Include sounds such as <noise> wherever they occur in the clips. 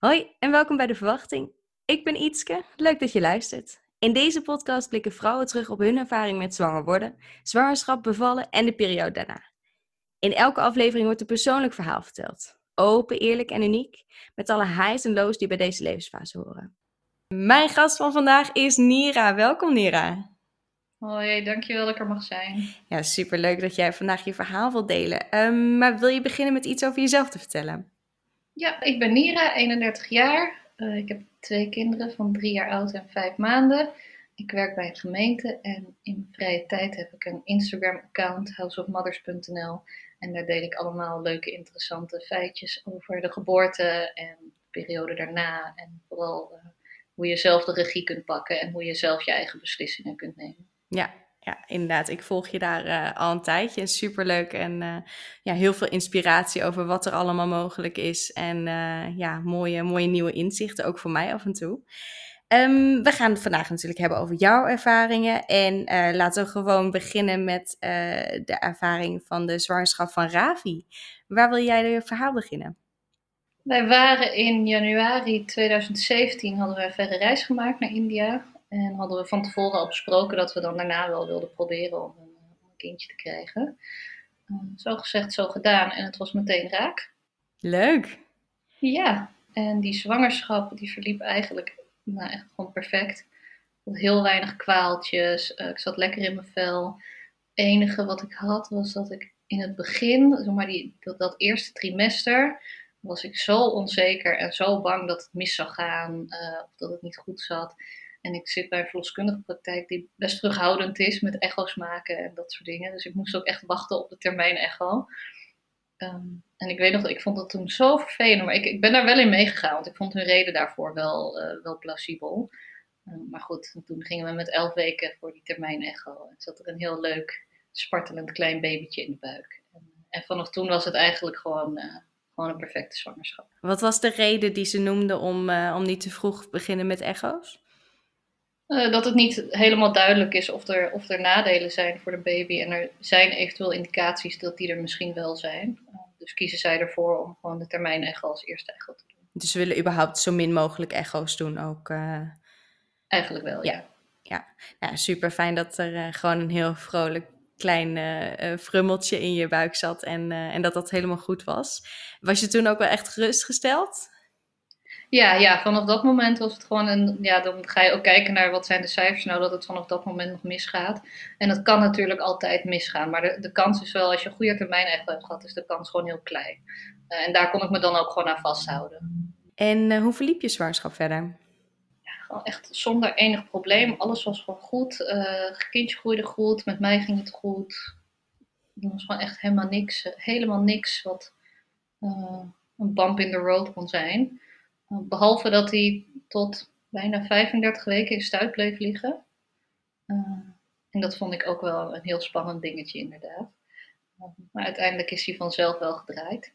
Hoi en welkom bij De Verwachting. Ik ben Ietske, leuk dat je luistert. In deze podcast blikken vrouwen terug op hun ervaring met zwanger worden, zwangerschap, bevallen en de periode daarna. In elke aflevering wordt een persoonlijk verhaal verteld. Open, eerlijk en uniek, met alle highs en lows die bij deze levensfase horen. Mijn gast van vandaag is Nira. Welkom Nira. Hoi, dankjewel dat ik er mag zijn. Ja, superleuk dat jij vandaag je verhaal wilt delen. Um, maar wil je beginnen met iets over jezelf te vertellen? Ja, ik ben Nira, 31 jaar. Uh, ik heb twee kinderen van drie jaar oud en vijf maanden. Ik werk bij een gemeente en in vrije tijd heb ik een Instagram-account, houseofmothers.nl. En daar deel ik allemaal leuke, interessante feitjes over de geboorte en de periode daarna. En vooral uh, hoe je zelf de regie kunt pakken en hoe je zelf je eigen beslissingen kunt nemen. Ja, ja, inderdaad. Ik volg je daar uh, al een tijdje. Superleuk en uh, ja, heel veel inspiratie over wat er allemaal mogelijk is. En uh, ja, mooie, mooie nieuwe inzichten, ook voor mij af en toe. Um, we gaan het vandaag natuurlijk hebben over jouw ervaringen. En laten we gewoon beginnen met de ervaring van de zwangerschap van Ravi. Waar wil jij je verhaal beginnen? Wij waren in januari 2017, hadden we een verre reis gemaakt naar India. En hadden we van tevoren al besproken dat we dan daarna wel wilden proberen om een, om een kindje te krijgen. Uh, zo gezegd, zo gedaan. En het was meteen raak. Leuk. Ja, en die zwangerschap die verliep eigenlijk nou, echt gewoon perfect. Heel weinig kwaaltjes. Uh, ik zat lekker in mijn vel. Het enige wat ik had was dat ik in het begin, zeg maar die, dat, dat eerste trimester, was ik zo onzeker en zo bang dat het mis zou gaan uh, of dat het niet goed zat. En ik zit bij een verloskundige praktijk die best terughoudend is met echo's maken en dat soort dingen. Dus ik moest ook echt wachten op de termijn echo. Um, en ik weet nog, ik vond dat toen zo vervelend, maar ik, ik ben daar wel in meegegaan, want ik vond hun reden daarvoor wel, uh, wel plausibel. Um, maar goed, toen gingen we met elf weken voor die termijn echo. En zat er een heel leuk, spartelend klein babytje in de buik. En, en vanaf toen was het eigenlijk gewoon, uh, gewoon een perfecte zwangerschap. Wat was de reden die ze noemde om, uh, om niet te vroeg beginnen met echo's? Uh, dat het niet helemaal duidelijk is of er, of er nadelen zijn voor de baby. En er zijn eventueel indicaties dat die er misschien wel zijn. Uh, dus kiezen zij ervoor om gewoon de termijn echo als eerste echo te doen. Dus ze willen überhaupt zo min mogelijk echo's doen ook? Uh... Eigenlijk wel, ja. Ja, ja. super fijn dat er gewoon een heel vrolijk klein frummeltje in je buik zat en, en dat dat helemaal goed was. Was je toen ook wel echt gerustgesteld? Ja, ja, vanaf dat moment was het gewoon een. Ja, dan ga je ook kijken naar wat zijn de cijfers nou dat het vanaf dat moment nog misgaat. En dat kan natuurlijk altijd misgaan. Maar de, de kans is wel, als je een goede termijn echo hebt gehad, is de kans gewoon heel klein. Uh, en daar kon ik me dan ook gewoon aan vasthouden. En uh, hoe verliep je zwangerschap verder? Ja, gewoon echt zonder enig probleem. Alles was gewoon goed. Uh, het kindje groeide goed. Met mij ging het goed. Er was gewoon echt helemaal niks. helemaal niks wat een bump in the road kon zijn. Behalve dat hij tot bijna 35 weken in stuit bleef liggen. Uh, en dat vond ik ook wel een heel spannend dingetje, inderdaad. Uh, maar uiteindelijk is hij vanzelf wel gedraaid.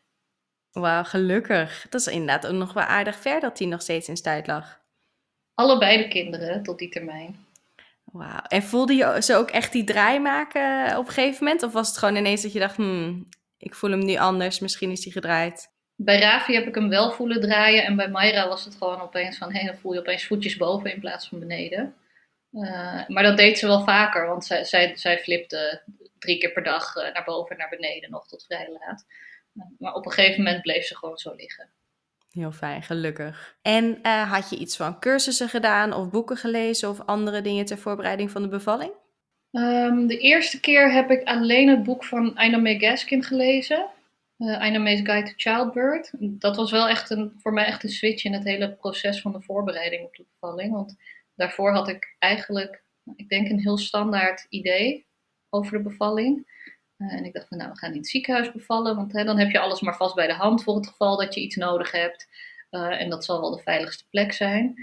Wauw, gelukkig. Dat is inderdaad ook nog wel aardig ver dat hij nog steeds in stuit lag. Allebei de kinderen tot die termijn. Wauw. En voelde je ze ook echt die draai maken op een gegeven moment? Of was het gewoon ineens dat je dacht, hmm, ik voel hem nu anders, misschien is hij gedraaid? Bij Ravi heb ik hem wel voelen draaien. En bij Mayra was het gewoon opeens van... Hé, hey, dan voel je opeens voetjes boven in plaats van beneden. Uh, maar dat deed ze wel vaker. Want zij, zij, zij flipte drie keer per dag uh, naar boven en naar beneden. Nog tot vrij laat. Maar op een gegeven moment bleef ze gewoon zo liggen. Heel fijn, gelukkig. En had je iets van cursussen gedaan of boeken gelezen... of andere dingen ter voorbereiding van de bevalling? Um, de eerste keer heb ik alleen het boek van Ina May Gaskin gelezen uh, Guide to Childbirth. Dat was wel echt een, voor mij echt een switch in het hele proces van de voorbereiding op de bevalling. Want daarvoor had ik eigenlijk, ik denk, een heel standaard idee over de bevalling. Uh, en ik dacht, nou, we gaan in het ziekenhuis bevallen, want hè, dan heb je alles maar vast bij de hand voor het geval dat je iets nodig hebt. Uh, en dat zal wel de veiligste plek zijn.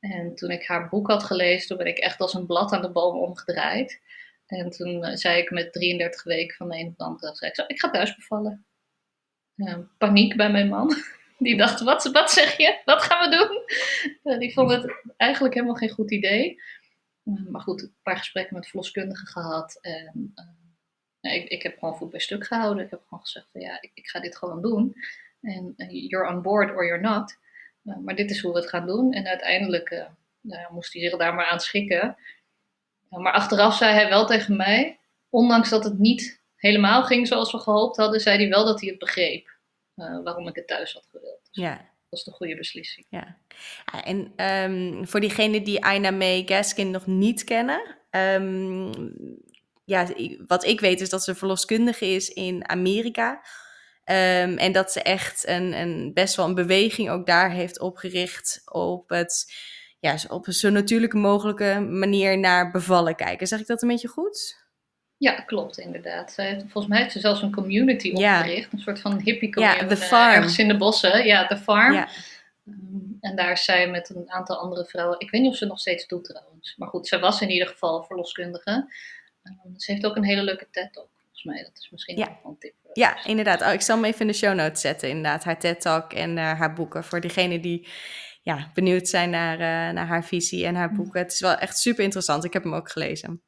En toen ik haar boek had gelezen, toen ben ik echt als een blad aan de boom omgedraaid. En toen zei ik met 33 weken van de ene op de andere, ik ga thuis bevallen paniek bij mijn man. <laughs> Die dacht, wat, wat zeg je? Wat gaan we doen? Uh, die vond het eigenlijk helemaal geen goed idee. Uh, maar goed, een paar gesprekken met verloskundigen gehad. En uh, ik, ik heb gewoon voet bij stuk gehouden. Ik heb gewoon gezegd, van, ja, ik, ik, ga dit gewoon doen. En you're on board or you're not. maar dit is hoe we het gaan doen. En uiteindelijk nou, moest hij zich daar maar aan schikken. maar achteraf zei hij wel tegen mij, ondanks dat het niet helemaal ging zoals we gehoopt hadden, zei hij wel dat hij het begreep waarom ik het thuis had gewild. Dus ja. Dat is de goede beslissing. Ja. En um, voor diegenen die Aina May Gaskin nog niet kennen, um, ja, wat ik weet is dat ze verloskundige is in Amerika. Um, en dat ze echt een, een, best wel een beweging ook daar heeft opgericht op het ja, op een zo natuurlijke mogelijke manier naar bevallen kijken. Zeg ik dat een beetje goed? Ja, klopt inderdaad. Zij heeft, volgens mij heeft ze zelfs een community opgericht. Een soort van hippie community. Ja, The Farm. Ergens in de bossen. Ja, The Farm. Ja. Ehm, en daar is zij met een aantal andere vrouwen. Ik weet niet of ze nog steeds doet trouwens. Maar goed, zij was in ieder geval verloskundige. Um, ze heeft ook een hele leuke TED-talk. Volgens mij, dat is misschien ja. een tip. Ja, inderdaad. Oh, ik zal hem even in de show notes zetten. Inderdaad, haar TED-talk en uh, haar boeken. Voor diegenen die ja, benieuwd zijn naar, uh, naar haar visie en haar mm. boeken. Het is wel echt super interessant. Ik heb hem ook gelezen.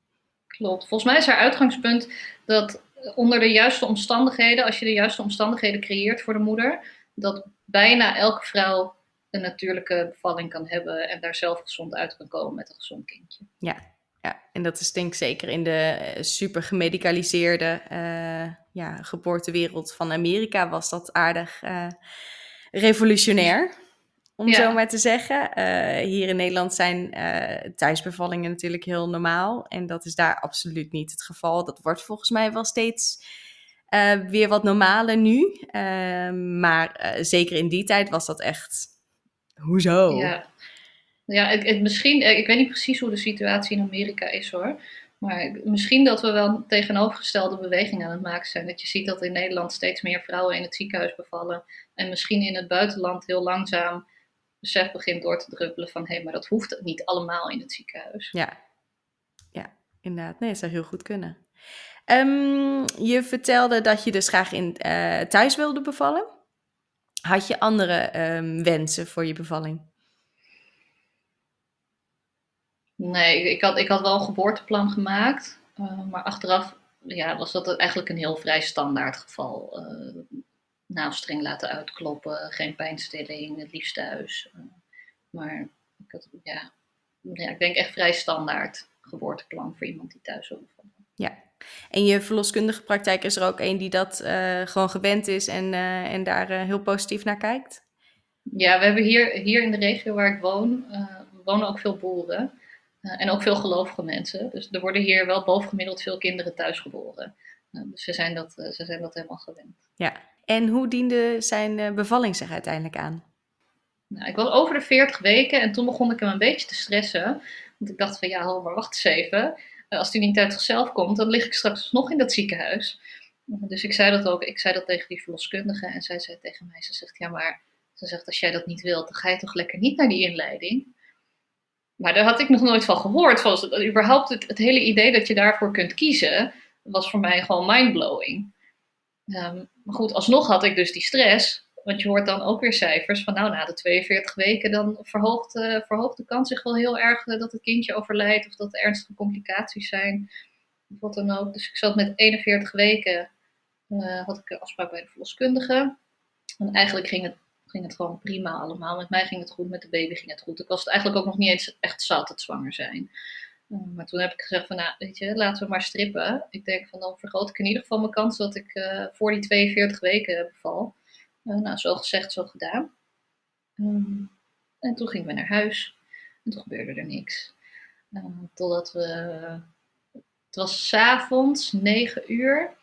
Klopt. Volgens mij is haar uitgangspunt dat onder de juiste omstandigheden, als je de juiste omstandigheden creëert voor de moeder, dat bijna elke vrouw een natuurlijke bevalling kan hebben en daar zelf gezond uit kan komen met een gezond kindje. Ja, ja. en dat is denk ik zeker in de eh, super gemedicaliseerde uh, ja, geboortewereld van Amerika was dat aardig uh, revolutionair om zo maar te zeggen. Uh, hier in Nederland zijn uh, thuisbevallingen natuurlijk heel normaal. En dat is daar absoluut niet het geval. Dat wordt volgens mij wel steeds uh, weer wat normaler nu. Ehm, maar zeker in die tijd was dat echt. Hoezo? Ja, ja het, misschien, ik weet niet precies hoe de situatie in Amerika is hoor. Maar misschien dat we wel tegenovergestelde bewegingen aan het maken zijn. Dat je ziet dat in Nederland steeds meer vrouwen in het ziekenhuis bevallen. En misschien in het buitenland heel langzaam besef begint door te druppelen van hé, hey, maar dat hoeft niet allemaal in het ziekenhuis. Ja, ja inderdaad. Nee, dat zou heel goed kunnen. Um, je vertelde dat je dus graag in, uh, thuis wilde bevallen. Had je andere um, wensen voor je bevalling? Nee, ik had, ik had wel een geboorteplan gemaakt. Uh, maar achteraf ja, was dat eigenlijk een heel vrij standaard geval. Uh, navelstreng laten uitkloppen, geen pijnstilling, het liefst thuis. Eh, maar ik, had, ja, ja, ik denk echt vrij standaard geboorteplan voor iemand die thuis wil bevallen. Ja, en je verloskundige praktijk is er ook een die dat uh, gewoon gewend is en, uh, en daar uh, heel positief naar kijkt? Ja, we hebben hier, hier in de regio waar ik woon, wonen ook veel boeren. en ook veel gelovige mensen. Dus er worden hier wel bovengemiddeld veel kinderen thuis geboren. dus ze zijn, dat, ze zijn dat helemaal gewend. Ja, en hoe diende zijn eh, bevalling zich uiteindelijk aan? Nou, ik was over de 40 weken en toen begon ik hem een beetje te stressen. Want ik dacht van ja, maar wacht eens even. Eh, als hij niet uit zichzelf komt, dan lig ik straks nog in dat ziekenhuis. Dus ik zei dat ook, ik zei dat tegen die verloskundige en zij zei tegen mij, ze zegt ja maar, ze zegt als jij dat niet wilt, dan ga je toch lekker niet naar die inleiding. Maar daar had ik nog nooit van gehoord. Van, überhaupt het, het hele idee dat je daarvoor kunt kiezen, was voor mij gewoon mindblowing. Um, maar goed, alsnog had ik dus die stress. Want je hoort dan ook weer cijfers van nou, na de 42 weken dan verhoogt, uh, verhoogt de kans zich wel heel erg uh, dat het kindje overlijdt of dat er ernstige complicaties zijn. Of wat dan ook. Dus ik zat met 41 weken, uh, had ik een afspraak bij de verloskundige. En eigenlijk ging het, ging het gewoon prima allemaal. Met mij ging het goed, met de baby ging het goed. Ik was het eigenlijk ook nog niet eens echt zat, het zwanger zijn. Mm, maar toen heb ik gezegd van, nou, weet je, laten we maar strippen. Ik denk van, dan vergroot ik in ieder geval mijn kans dat ik uh, voor die 42 weken beval. Uh, nou, zo gezegd, zo gedaan. Um, en toen gingen we naar huis. En toen gebeurde er niks. Uh, totdat we, het was s'avonds, 9 uur.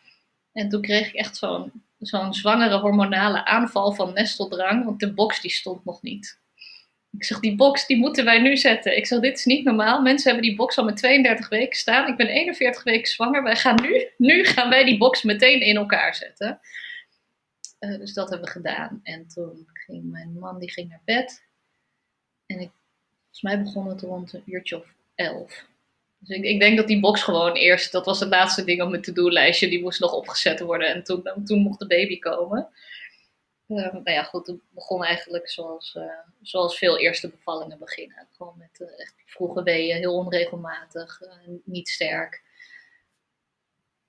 En toen kreeg ik echt zo'n zo'n zwangere hormonale aanval van nesteldrang. Want de box die stond nog niet. Ik zeg, die box die moeten wij nu zetten. Ik zeg, dit is niet normaal. Mensen hebben die box al met 32 weken staan. Ik ben 41 weken zwanger. Wij gaan nu, nu gaan wij die box meteen in elkaar zetten. Uh, dus dat hebben we gedaan. En toen ging mijn man die ging naar bed. En ik, volgens mij begon het rond een uurtje of elf. Dus ik, ik, denk dat die box gewoon eerst, dat was het laatste ding op mijn to-do-lijstje. Die moest nog opgezet worden. En toen, toen mocht de baby komen. Uh, nou ja, goed, het begon eigenlijk zoals, uh, zoals veel eerste bevallingen beginnen. Gewoon met uh, echt vroege weeën, heel onregelmatig, niet sterk.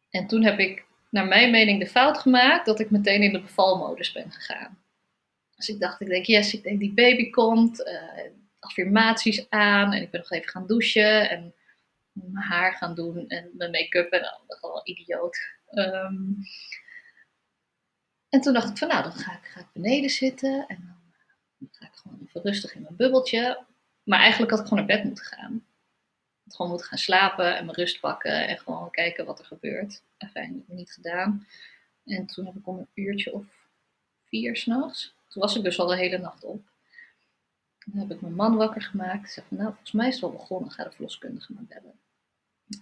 En toen heb ik, naar mijn mening, de fout gemaakt dat ik meteen in de bevalmodus ben gegaan. Dus ik dacht, ik denk, yes, ik denk die baby komt. Affirmaties aan en ik ben nog even gaan douchen en mijn haar gaan doen en mijn make-up en gewoon idioot. Ehm, en toen dacht ik van, nou, dan ga ik, ga ik beneden zitten en dan, dan ga ik gewoon even rustig in mijn bubbeltje. Maar eigenlijk had ik gewoon naar bed moeten gaan. Ik gewoon moeten gaan slapen en mijn rust pakken en gewoon kijken wat er gebeurt. Enfin, niet gedaan. En toen heb ik om een uurtje of vier s'nachts. Toen was ik dus al de hele nacht op. Toen heb ik mijn man wakker gemaakt. Ik zei van, nou, volgens mij is het wel begonnen. Ga de verloskundige maar bellen.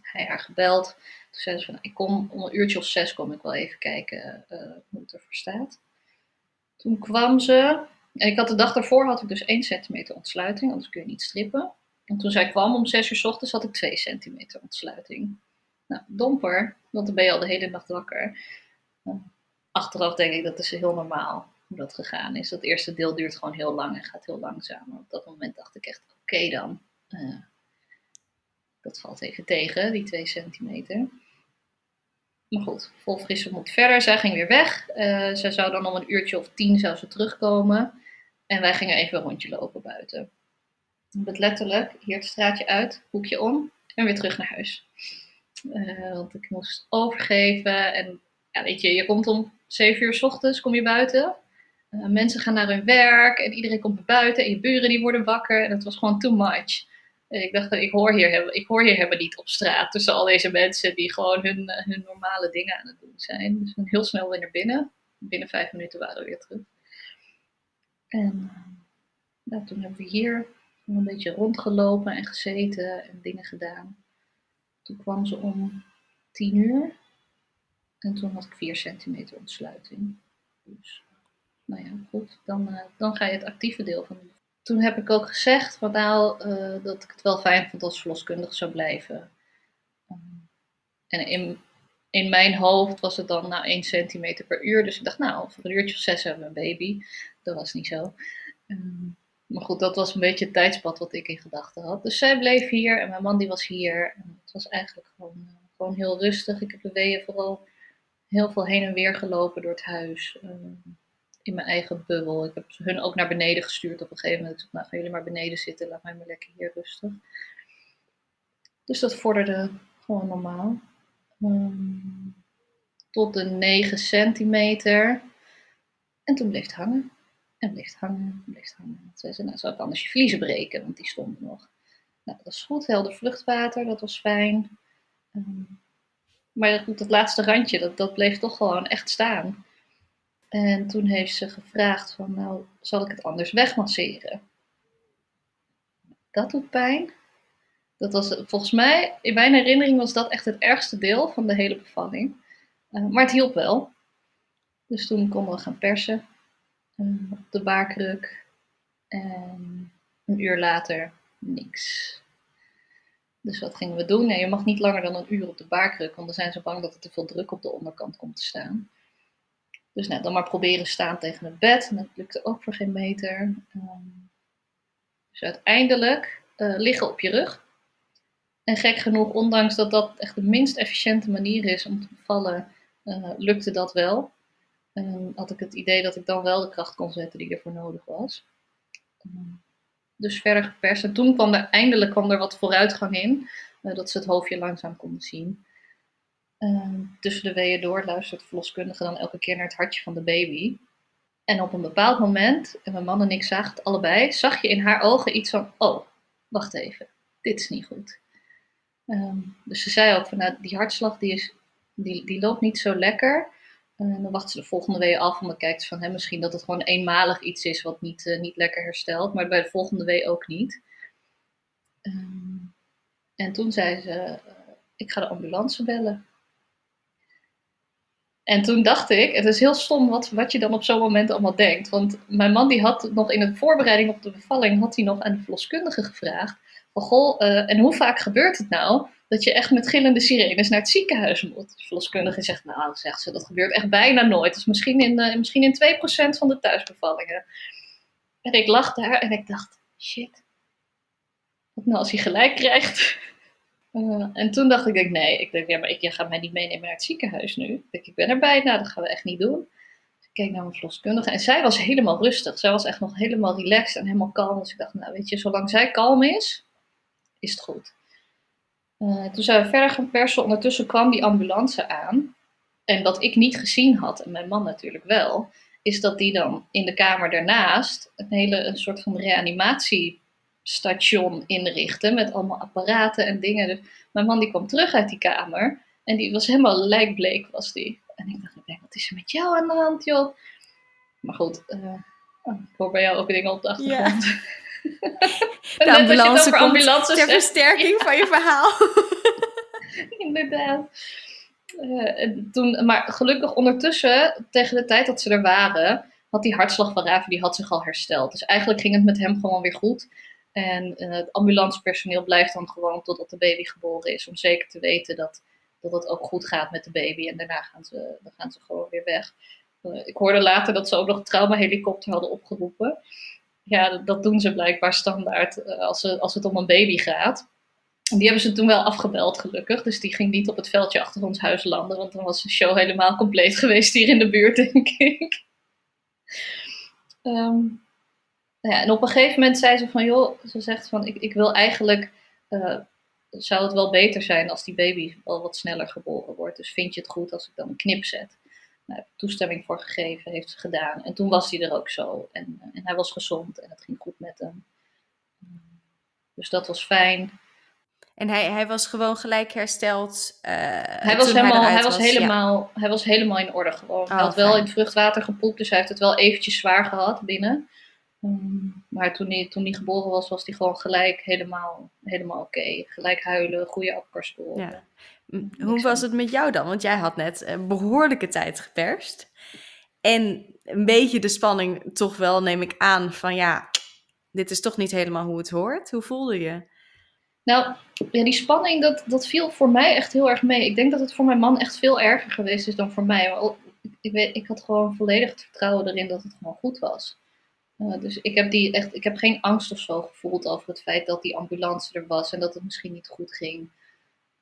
Hij haar gebeld. Toen zei ze van, nou, ik kom om een uurtje of zes kom ik wel even kijken uh, hoe het ervoor staat. Toen kwam ze. En ik had de dag daarvoor had ik dus 1 centimeter ontsluiting, anders kun je niet strippen. En toen zij kwam om 6 uur s ochtends had ik 2 centimeter ontsluiting. Nou, domper, want dan ben je al de hele nacht wakker. Achteraf denk ik dat is heel normaal hoe dat gegaan is. Dat eerste deel duurt gewoon heel lang en gaat heel langzaam. op dat moment dacht ik echt, oké dan. Uh, dat valt even tegen, die 2 centimeter. Maar goed, vol frisse moet verder. Zij ging weer weg. Uh, zij zou dan om een uurtje of tien zou ze terugkomen. En wij gingen even een rondje lopen buiten. Met letterlijk hier het straatje uit, hoekje om en weer terug naar huis. Uh, want ik moest overgeven. En ja, weet je, je komt om 7 uur s ochtends, kom je buiten. Uh, mensen gaan naar hun werk en iedereen komt buiten. En je buren die worden wakker. En het was gewoon too much. Ik dacht, ik hoor, hier, ik hoor hier helemaal niet op straat tussen al deze mensen die gewoon hun, eh, hun normale dingen aan het doen zijn. Dus heel snel weer naar binnen. Binnen vijf minuten waren we weer terug. En nou, toen hebben we hier een beetje rondgelopen en gezeten en dingen gedaan. Toen kwam ze om tien uur. En toen had ik vier centimeter ontsluiting. Dus, nou ja, goed. Dan, uh, dan ga je het actieve deel van de toen heb ik ook gezegd van nou, uh, dat ik het wel fijn vond als verloskundige zou blijven. Um, en in, in mijn hoofd was het dan nou 1 centimeter per uur. Dus ik dacht nou, voor een uurtje of zes hebben we een baby. Dat was niet zo. Um, maar goed, dat was een beetje het tijdspad wat ik in gedachten had. Dus zij bleef hier en mijn man die was hier. Het was eigenlijk gewoon, gewoon heel rustig. Ik heb de weeën vooral heel veel heen en weer gelopen door het huis. In mijn eigen bubbel. Ik heb hun ook naar beneden gestuurd op een gegeven moment. Nou, gaan jullie maar beneden zitten, laat mij maar lekker hier rustig. Dus dat vorderde gewoon normaal. Um, tot de 9 centimeter. En toen bleef het hangen. En bleef het hangen, bleef het hangen. Ze zei, nou zou ik anders je vliezen breken, want die stonden nog. Nou, dat was goed, helder vluchtwater, dat was fijn. Um, maar goed, dat laatste randje, dat, dat bleef toch gewoon echt staan. En toen heeft ze gevraagd van, nou, zal ik het anders wegmasseren? Dat doet pijn. Dat was volgens mij, in mijn herinnering was dat echt het ergste deel van de hele bevalling. Uh, maar het hielp wel. Dus toen konden we gaan persen uh, op de baarkruk. En een uur later niks. Dus wat gingen we doen? Nee, je mag niet langer dan een uur op de baarkruk, want dan zijn ze bang dat er te veel druk op de onderkant komt te staan. Dus nou, dan maar proberen staan tegen het bed. En dat lukte ook voor geen meter. Um, dus uiteindelijk uh, liggen op je rug. En gek genoeg, ondanks dat dat echt de minst efficiënte manier is om te bevallen, uh, lukte dat wel. En had ik het idee dat ik dan wel de kracht kon zetten die ervoor nodig was. Um, dus verder geperst. En toen kwam er eindelijk kwam er wat vooruitgang in. Uh, dat ze het hoofdje langzaam konden zien. Ehm, tussen de weeën door luistert de verloskundige dan elke keer naar het hartje van de baby. En op een bepaald moment, en mijn man en ik zagen het allebei, zag je in haar ogen iets van: Oh, wacht even, dit is niet goed. Um, dus ze zei ook van nou, die hartslag die, is, die, die loopt niet zo lekker. En dan wacht ze de volgende wee af en dan kijkt ze van hè, misschien dat het gewoon eenmalig iets is wat niet, uh, niet lekker herstelt, maar bij de volgende wee ook niet. En toen zei ze: uh, Ik ga de ambulance bellen. En toen dacht ik, het is heel stom wat, wat je dan op zo'n moment allemaal denkt. Want mijn man die had nog in de voorbereiding op de bevalling, had hij nog aan de verloskundige gevraagd. Van, goh, uh, en hoe vaak gebeurt het nou dat je echt met gillende sirenes naar het ziekenhuis moet? De verloskundige zegt, nou, zegt ze, dat gebeurt echt bijna nooit. Dus misschien in, uh, misschien in 2% van de thuisbevallingen. En ik lag daar en ik dacht, shit. Wat nou als hij gelijk krijgt? Uh, en toen dacht ik, denk, nee, ik denk, ja, maar ik, jij gaat mij niet meenemen naar het ziekenhuis nu. Ik, ik ben erbij, nou, dat gaan we echt niet doen. Dus Ik keek naar mijn verloskundige en zij was helemaal rustig. Zij was echt nog helemaal relaxed en helemaal kalm. Dus ik dacht, nou weet je, zolang zij kalm is, is het goed. Uh, toen zijn we verder gaan persen. Ondertussen kwam die ambulance aan. En wat ik niet gezien had, en mijn man natuurlijk wel, is dat die dan in de kamer daarnaast een hele een soort van reanimatiestation inrichtte met allemaal apparaten en dingen. Dus mijn man die kwam terug uit die kamer en die was helemaal lijkbleek was die. En ik dacht, wat is er met jou aan de hand, joh? Maar goed, uh, ik hoor bij jou ook dingen op de achtergrond. Ja. <laughs> De ambulance komt ter versterking van je verhaal. <laughs> Inderdaad. Uh, toen, maar gelukkig ondertussen, tegen de tijd dat ze er waren, had die hartslag van Raven die had zich al hersteld. Dus eigenlijk ging het met hem gewoon weer goed. En uh, het ambulancepersoneel blijft dan gewoon totdat de baby geboren is. Om zeker te weten dat, dat het ook goed gaat met de baby. En daarna gaan ze, gaan ze gewoon weer weg. Uh, ik hoorde later dat ze ook nog een traumahelikopter hadden opgeroepen. Ja, dat, doen ze blijkbaar standaard als, ze, als het om een baby gaat. Die hebben ze toen wel afgebeld, gelukkig. Dus die ging niet op het veldje achter ons huis landen. Want dan was de show helemaal compleet <laughs> geweest hier in de buurt, denk ik. Um, ja, en op een gegeven moment zei ze van, joh, ze zegt van, ik, ik wil eigenlijk, uh, zou het wel beter zijn als die baby wel wat sneller geboren wordt. Dus vind je het goed als ik dan een knip zet? Nou, toestemming voor gegeven, heeft ze gedaan. En toen was hij er ook zo. En, en hij was gezond en het ging goed met hem. Dus dat was fijn. En hij, hij was gewoon gelijk hersteld. Uh, hij, was helemaal, hij, was, helemaal, hij was helemaal in orde gewoon. hij oh, had wel in het vruchtwater gepoept, dus hij heeft het wel eventjes zwaar gehad binnen. Um, maar toen hij, toen hij geboren was, was hij gewoon gelijk helemaal, helemaal oké. Gelijk huilen, goede afkarspoor. Ja. Hoe was het met jou dan? Want jij had net een behoorlijke tijd geperst. En een beetje de spanning toch wel, neem ik aan, van ja, dit is toch niet helemaal hoe het hoort. Hoe voelde je? Nou, ja, die spanning, dat, dat viel voor mij echt heel erg mee. Ik denk dat het voor mijn man echt veel erger geweest is dan voor mij. Maar ik, weet, ik had gewoon volledig het vertrouwen erin dat het gewoon goed was. Uh, dus ik heb, die echt, ik heb geen angst of zo gevoeld over het feit dat die ambulance er was en dat het misschien niet goed ging.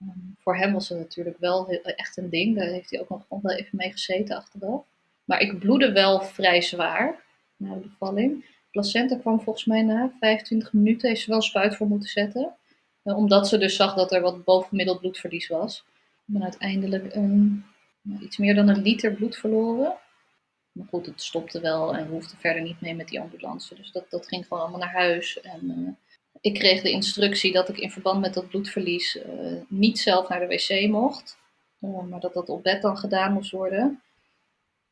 Um, voor hem was het natuurlijk wel echt een ding. Daar heeft hij ook nog wel even mee gezeten achteraf. Maar ik bloedde wel vrij zwaar na de bevalling. placenta kwam volgens mij na 25 minuten. Heeft ze wel spuit voor moeten zetten. Uh, omdat ze dus zag dat er wat bovengemiddeld bloedverlies was. Ik ben uiteindelijk een, nou, iets meer dan een liter bloed verloren. Maar goed, het stopte wel en we hoefden verder niet mee met die ambulance. Dus dat, dat ging gewoon allemaal naar huis. En uh, ik kreeg de instructie dat ik in verband met dat bloedverlies uh, niet zelf naar de wc mocht. Uh, maar dat dat op bed dan gedaan moest worden.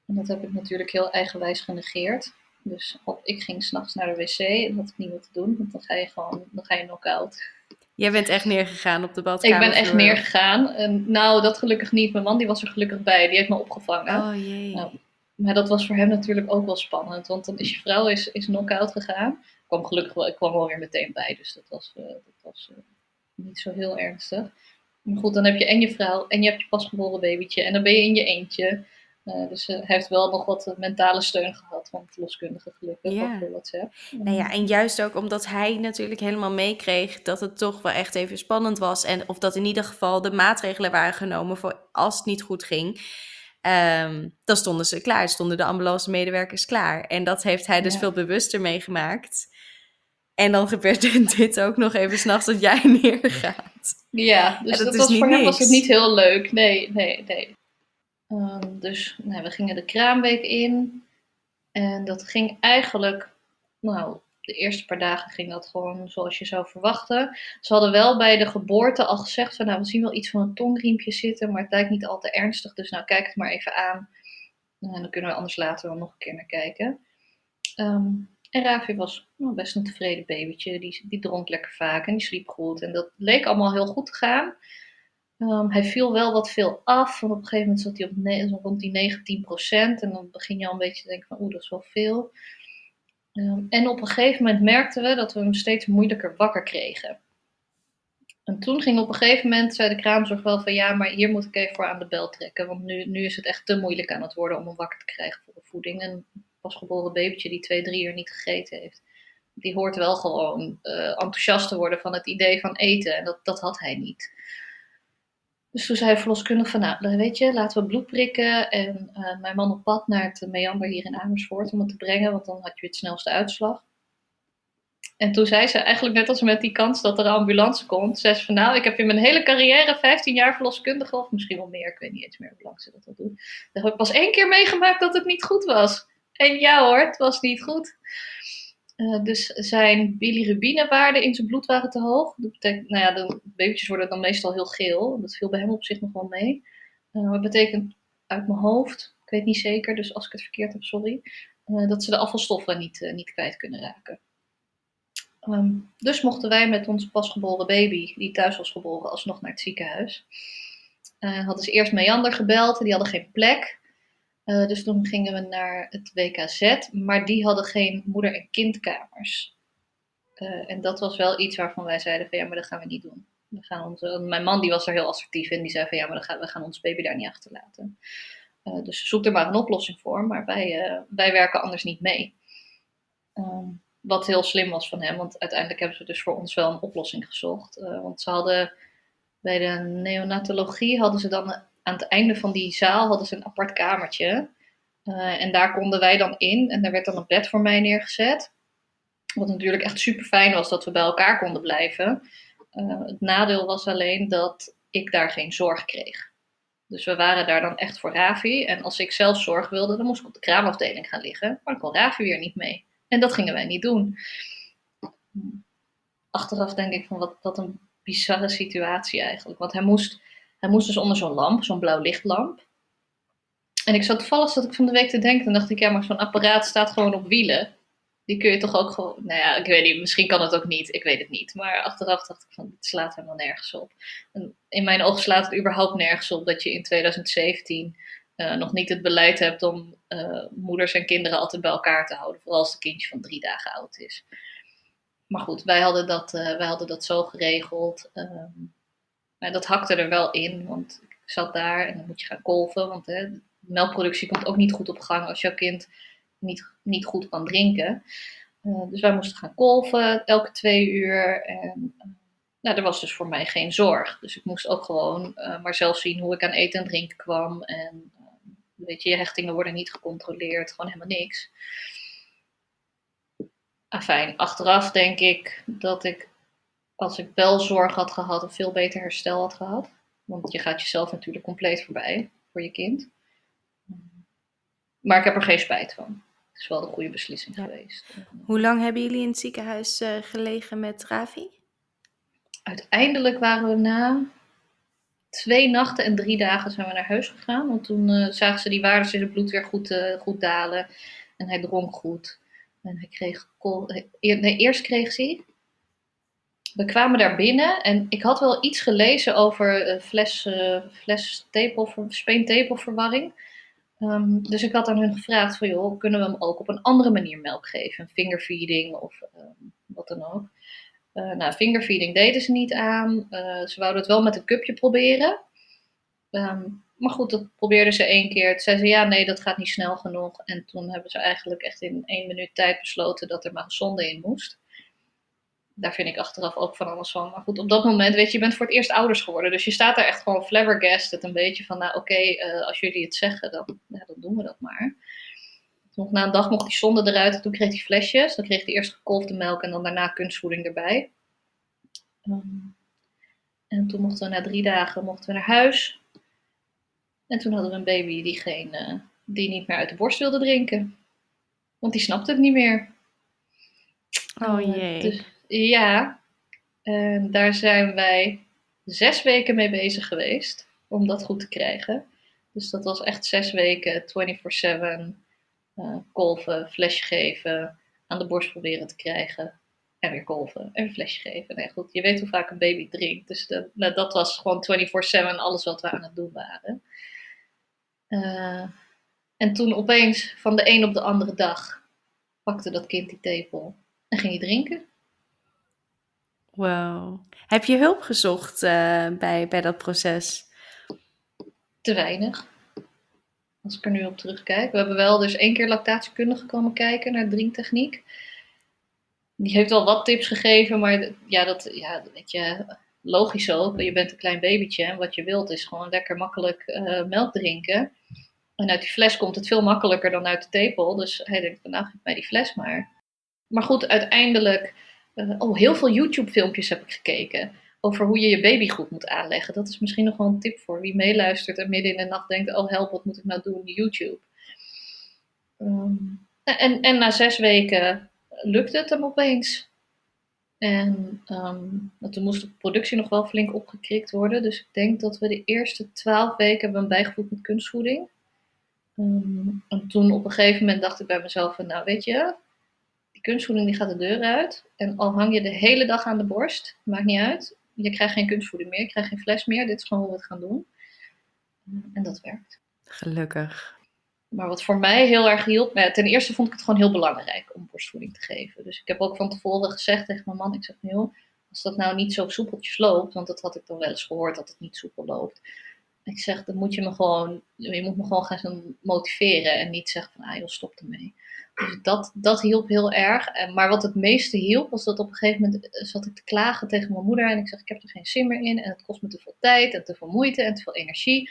En dat heb ik natuurlijk heel eigenwijs genegeerd. Dus op, ik ging s'nachts naar de wc en dat had ik niet meer te doen, want dan ga je gewoon dan ga je knock-out. Jij bent echt neergegaan op de badkamer? Ik ben echt neergegaan. En, nou, dat gelukkig niet. Mijn man die was er gelukkig bij. Die heeft me opgevangen. Oh jee. Nou, maar dat was voor hem natuurlijk ook wel spannend. Want dan is je vrouw is, is knock-out gegaan. Ik kwam gelukkig wel, ik kwam wel weer meteen bij. Dus dat was, uh, dat was uh, niet zo heel ernstig. Maar goed, dan heb je en je vrouw en je hebt je pasgeboren babytje. En dan ben je in je eentje. Uh, dus hij heeft wel nog wat mentale steun gehad van het loskundige gelukkig ja. op WhatsApp. Nou ja, en juist ook omdat hij natuurlijk helemaal meekreeg dat het toch wel echt even spannend was. En of dat in ieder geval de maatregelen waren genomen voor als het niet goed ging. Um, dan stonden ze klaar, stonden de ambulance medewerkers klaar. En dat heeft hij dus veel bewuster meegemaakt. En dan gebeurt <laughs> dit ook nog even s'nachts dat jij <laughs> neergaat. Ja, dus dat, was, voor hem was het niet heel leuk. Nee, nee, nee. Um, dus nou, we gingen de kraamweek in. En dat ging eigenlijk, nou, de eerste paar dagen ging dat gewoon zoals je zou verwachten. Ze hadden wel bij de geboorte al gezegd van, nou, we zien wel iets van een tongriempje zitten, maar het lijkt niet al te ernstig. Dus nou, kijk het maar even aan. En dan kunnen we anders later nog een keer naar kijken. Um, en Ravi was nou, best een tevreden babytje. Die, die dronk lekker vaak en die sliep goed. En dat leek allemaal heel goed te gaan. Um, hij viel wel wat veel af. Want op een gegeven moment zat hij op rond die 19% En dan begin je al een beetje te denken van oeh, dat is wel veel. Um, en op een gegeven moment merkten we dat we hem steeds moeilijker wakker kregen. En toen ging op een gegeven moment, zei de kraamzorg wel van ja, maar hier moet ik even voor aan de bel trekken. Want nu, nu is het echt te moeilijk aan het worden om hem wakker te krijgen voor de voeding. En een pasgeboren babytje die twee, drie uur niet gegeten heeft, die hoort wel gewoon uh, enthousiast te worden van het idee van eten. En dat, dat had hij niet. Dus toen zei verloskundige van, nou, weet je, laten we bloed prikken en uh, mijn man op pad naar het Meander hier in Amersfoort om het te brengen, want dan had je het snelste uitslag. En toen zei ze eigenlijk net als met die kans dat er een ambulance komt, zei ze van nou, ik heb in mijn hele carrière 15 jaar verloskundige, of misschien wel meer, ik weet niet eens meer hoe lang ze dat al doen. Dan heb ik pas één keer meegemaakt dat het niet goed was. En ja hoor, het was niet goed. Uh, dus zijn bilirubinewaarden in zijn bloed waren te hoog. Dat betekent, nou ja, de babytjes worden dan meestal heel geel. Dat viel bij hem op zich nog wel mee. Uh, dat betekent uit mijn hoofd, ik weet niet zeker, dus als ik het verkeerd heb, sorry, uh, dat ze de afvalstoffen niet, niet kwijt kunnen raken. Um, dus mochten wij met onze pasgeboren baby, die thuis was geboren, alsnog naar het ziekenhuis. hadden ze eerst Meander gebeld, die hadden geen plek. Uh, dus toen gingen we naar het WKZ, maar die hadden geen moeder- en kindkamers. Uh, en dat was wel iets waarvan wij zeiden van ja, maar dat gaan we niet doen. We gaan onze, mijn man die was er heel assertief in, die zei van ja, maar gaan, we gaan ons baby daar niet achterlaten. Uh, dus zoek er maar een oplossing voor, maar wij, wij werken anders niet mee. Um, wat heel slim was van hem, want uiteindelijk hebben ze dus voor ons wel een oplossing gezocht. want ze hadden bij de neonatologie hadden ze dan aan het einde van die zaal hadden ze een apart kamertje. Uh, en daar konden wij dan in en daar werd dan een bed voor mij neergezet. Wat natuurlijk echt super fijn was dat we bij elkaar konden blijven. Uh, het nadeel was alleen dat ik daar geen zorg kreeg. Dus we waren daar dan echt voor Ravi. En als ik zelf zorg wilde, dan moest ik op de kraamafdeling gaan liggen. Maar dan kon Ravi weer niet mee. En dat gingen wij niet doen. Achteraf denk ik van wat, wat een bizarre situatie eigenlijk. Want hij moest moest dus onder zo'n lamp, zo'n blauw lichtlamp. En ik zat toevallig dat ik van de week te denken. En dacht ik, ja, maar zo'n apparaat staat gewoon op wielen. Die kun je toch ook gewoon. Nou ja, ik weet niet, misschien kan het ook niet. Ik weet het niet. Maar achteraf dacht ik van, het slaat helemaal nergens op. En in mijn ogen slaat het überhaupt nergens op dat je in 2017 uh, eh, nog niet het beleid hebt om uh, moeders en kinderen altijd bij elkaar te houden. Vooral als het kindje van drie dagen oud is. Maar goed, wij hadden dat, uh, wij hadden dat zo geregeld. Ehm, maar dat hakte er wel in, want ik zat daar en dan moet je gaan kolven. Want hè, melkproductie komt ook niet goed op gang als jouw kind niet, niet goed kan drinken. Uh, dus wij moesten gaan kolven elke twee uur. En uh, nou, er was dus voor mij geen zorg. Dus ik moest ook gewoon uh, maar zelf zien hoe ik aan eten en drinken kwam. En weet je, je hechtingen worden niet gecontroleerd, gewoon helemaal niks. Afijn, achteraf denk ik dat ik als ik wel zorg had gehad, een veel beter herstel had gehad. Want je gaat jezelf natuurlijk compleet voorbij voor je kind. Maar ik heb er geen spijt van. Het is wel de goede beslissing geweest. Hoe lang hebben jullie in het ziekenhuis uh, gelegen met Ravi? Uiteindelijk waren we na twee nachten en drie dagen zijn we naar huis gegaan. Want toen uh, zagen ze die waarden in zijn bloed weer goed, uh, goed dalen. En hij dronk goed. En hij kreeg... Nee, eerst kreeg hij we kwamen daar binnen en ik had wel iets gelezen over uh, fles, uh, fles. Um, dus ik had aan hun gevraagd van, joh, kunnen we hem ook op een andere manier melk geven? Fingerfeeding of um, wat dan ook. Uh, nou, fingerfeeding deden ze niet aan. Ze wouden het wel met een cupje proberen. Um, maar goed, dat probeerden ze één keer. Toen zeiden ze, ja, nee, dat gaat niet snel genoeg. En toen hebben ze eigenlijk echt in één minuut tijd besloten dat er maar gezonde in moest daar vind ik achteraf ook van alles van. Maar goed, op dat moment, weet je, je bent voor het eerst ouders geworden. Dus je staat daar echt gewoon flabbergasted een beetje van, nou oké, okay, uh, eh, als jullie het zeggen, dan, ja, dan doen we dat maar. Nog na een dag mocht die zonde eruit. Toen kreeg hij flesjes. Dan kreeg hij eerst gekolfde melk en dan daarna kunstvoeding erbij. Um, en toen mochten we na drie dagen mochten we naar huis. En toen hadden we een baby die, geen, uh, die niet meer uit de borst wilde drinken. Want die snapte het niet meer. Oh eh, jee. Dus, ja, en daar zijn wij zes weken mee bezig geweest om dat goed te krijgen. Dus dat was echt zes weken, 24-7, uh, eh, kolven, flesje geven, aan de borst proberen te krijgen. En weer kolven en flesje geven. Nee, goed, je weet hoe vaak een baby drinkt. Dus de, nou, dat was gewoon 24-7 alles wat we aan het doen waren. Uh, en toen opeens, van de een op de andere dag, pakte dat kind die tepel en ging hij drinken. Wow. Heb je hulp gezocht uh, bij, bij dat proces? Te weinig. Als ik er nu op terugkijk. We hebben wel dus één keer lactatiekundige komen kijken naar drinktechniek. Die heeft wel wat tips gegeven, maar ja, dat, ja, weet je, logisch ook. Je bent een klein babytje en wat je wilt is gewoon lekker makkelijk uh, melk drinken. En uit die fles komt het veel makkelijker dan uit de tepel. Dus hij denkt van nou, geef mij die fles maar. Maar goed, uiteindelijk, uh, oh, heel veel YouTube-filmpjes heb ik gekeken over hoe je je baby goed moet aanleggen. Dat is misschien nog wel een tip voor wie meeluistert en midden in de nacht denkt: oh help, wat moet ik nou doen? YouTube. Um, en, en na zes weken lukte het hem opeens. En um, toen moest de productie nog wel flink opgekrikt worden. Dus ik denk dat we de eerste twaalf weken hebben bijgevoed met kunstvoeding. Um, en toen op een gegeven moment dacht ik bij mezelf nou weet je, kunstvoeding die gaat de deur uit. En al hang je de hele dag aan de borst, maakt niet uit. Je krijgt geen kunstvoeding meer, je krijgt geen fles meer. Dit is gewoon hoe we het gaan doen. En dat werkt. Gelukkig. Maar wat voor mij heel erg hielp, nou, ten eerste vond ik het gewoon heel belangrijk om borstvoeding te geven. Dus ik heb ook van tevoren gezegd tegen mijn man, ik zeg, joh, als dat nou niet zo soepeltjes loopt, want dat had ik dan wel eens gehoord dat het niet soepel loopt. Ik zeg, dan moet je me gewoon, je moet me gewoon gaan motiveren en niet zeggen van, ah joh, stop ermee. Dat, dat hielp heel erg. Maar wat het meeste hielp, was dat op een gegeven moment zat ik te klagen tegen mijn moeder. En ik zeg, ik heb er geen zin meer in. En het kost me te veel tijd en te veel moeite en te veel energie.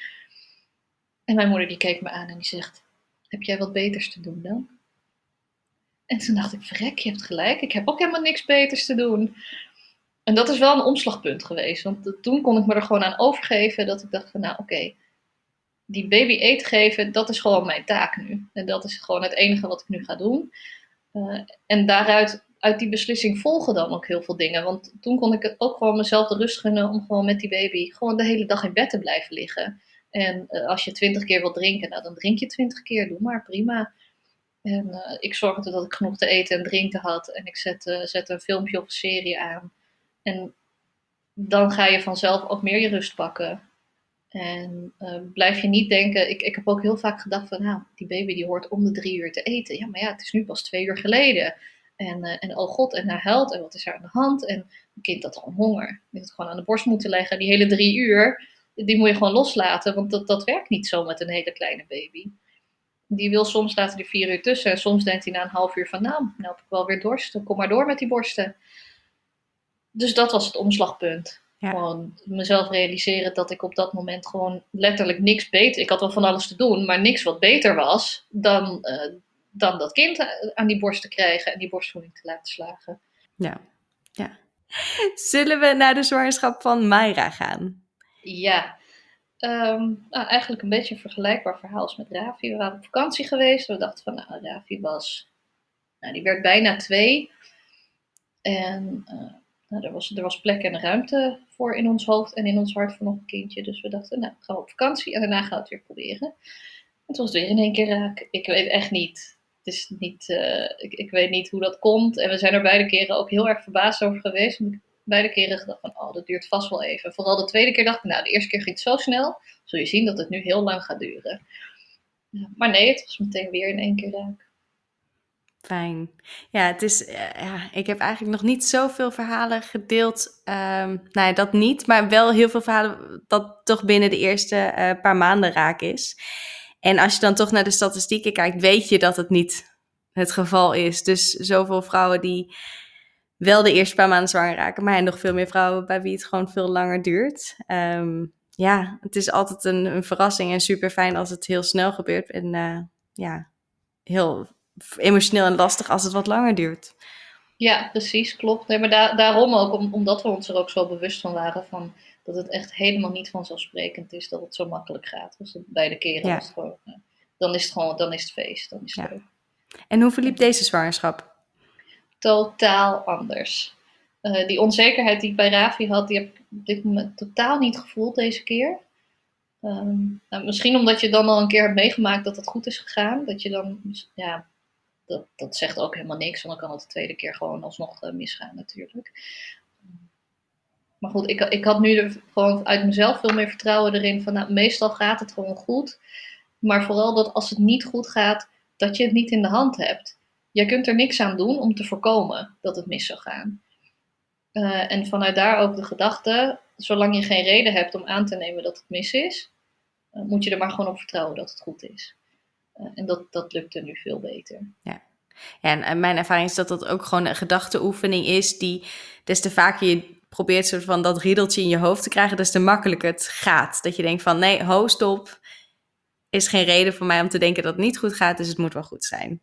En mijn moeder die keek me aan en die zegt, heb jij wat beters te doen dan? En toen dacht ik, verrek, je hebt gelijk. Ik heb ook helemaal niks beters te doen. En dat is wel een omslagpunt geweest. Want toen kon ik me er gewoon aan overgeven. Dat ik dacht van, nou oké, die baby eten geven, dat is gewoon mijn taak nu. En dat is gewoon het enige wat ik nu ga doen. Uh, en daaruit, uit die beslissing volgen dan ook heel veel dingen. Want toen kon ik het ook gewoon mezelf de rust gunnen om gewoon met die baby gewoon de hele dag in bed te blijven liggen. En uh, als je twintig keer wilt drinken, nou dan drink je twintig keer, doe maar, prima. En uh, ik zorgde dat ik genoeg te eten en drinken had. En ik zette, zette een filmpje of een serie aan. En dan ga je vanzelf ook meer je rust pakken. En uh, blijf je niet denken, ik, ik heb ook heel vaak gedacht van, nou, die baby die hoort om de drie uur te eten. Ja, maar ja, het is nu pas twee uur geleden. En, uh, en oh god, en hij huilt, en wat is er aan de hand? En een kind had gewoon honger. Die had gewoon aan de borst moeten leggen. Die hele drie uur, die moet je gewoon loslaten, want dat, dat werkt niet zo met een hele kleine baby. Die wil soms laten die vier uur tussen. En soms denkt hij na een half uur van, nou, nou heb ik wel weer dorst. Kom maar door met die borsten. Dus dat was het omslagpunt. Gewoon mezelf realiseren dat ik op dat moment gewoon letterlijk niks beter. Ik had wel van alles te doen, maar niks wat beter was dan, uh, dan dat kind aan die borst te krijgen en die borstvoeding te laten slagen. Ja, ja. Zullen we naar de zwangerschap van Mayra gaan? Ja, um, nou, eigenlijk een beetje een vergelijkbaar verhaal als met Ravi. We waren op vakantie geweest. We dachten van, nou, Ravi was, nou, die werd bijna twee. En uh, nou, er, was, er was plek en ruimte voor in ons hoofd en in ons hart voor nog een kindje. Dus we dachten, nou, gaan we op vakantie en daarna gaan we het weer proberen. Het was weer in één keer raak. Ik weet echt niet. Het is niet uh, ik, weet niet hoe dat komt. En we zijn er beide keren ook heel erg verbaasd over geweest. Ik beide keren gedacht van, oh, dat duurt vast wel even. Vooral de tweede keer dacht ik, nou, de eerste keer ging het zo snel. Zul je zien dat het nu heel lang gaat duren. Maar nee, het was meteen weer in één keer raak. Fijn. Ja, het is, eh, ja, ik heb eigenlijk nog niet zoveel verhalen gedeeld. Um, nou ja, dat niet, maar wel heel veel verhalen dat toch binnen de eerste uh, paar maanden raak is. En als je dan toch naar de statistieken kijkt, weet je dat het niet het geval is. Dus zoveel vrouwen die wel de eerste paar maanden zwanger raken, maar nog veel meer vrouwen bij wie het gewoon veel langer duurt. Um, ja, het is altijd een, een, verrassing en super fijn als het heel snel gebeurt. En uh, ja, heel emotioneel en lastig als het wat langer duurt. Ja, precies, klopt. Nee, maar da daarom ook, omdat we ons er ook zo bewust van waren van dat het echt helemaal niet vanzelfsprekend is dat het zo makkelijk gaat. Dus beide keren ja. is het gewoon, uh, dan is het gewoon, dan is het feest, dan is het ja. En hoe verliep deze zwangerschap? Totaal anders. Uh, die onzekerheid die ik bij Ravi had, die heb ik op dit moment totaal niet gevoeld deze keer. Um, nou, misschien omdat je dan al een keer hebt meegemaakt dat het goed is gegaan. Dat je dan, ja, dat, dat zegt ook helemaal niks, want dan kan het de tweede keer gewoon alsnog uh, misgaan natuurlijk. Maar goed, ik, ik had nu er gewoon uit mezelf veel meer vertrouwen erin van, nou, meestal gaat het gewoon goed. Maar vooral dat als het niet goed gaat, dat je het niet in de hand hebt. Je kunt er niks aan doen om te voorkomen dat het mis zou gaan. Uh, en vanuit daar ook de gedachte, zolang je geen reden hebt om aan te nemen dat het mis is, uh, moet je er maar gewoon op vertrouwen dat het goed is. Uh, en dat, dat lukte nu veel beter. Ja. ja, en mijn ervaring is dat dat ook gewoon een gedachteoefening is die des te vaker je probeert soort van dat riedeltje in je hoofd te krijgen, des te makkelijker het gaat. Dat je denkt van nee, ho, stop. Is geen reden voor mij om te denken dat het niet goed gaat, dus het moet wel goed zijn.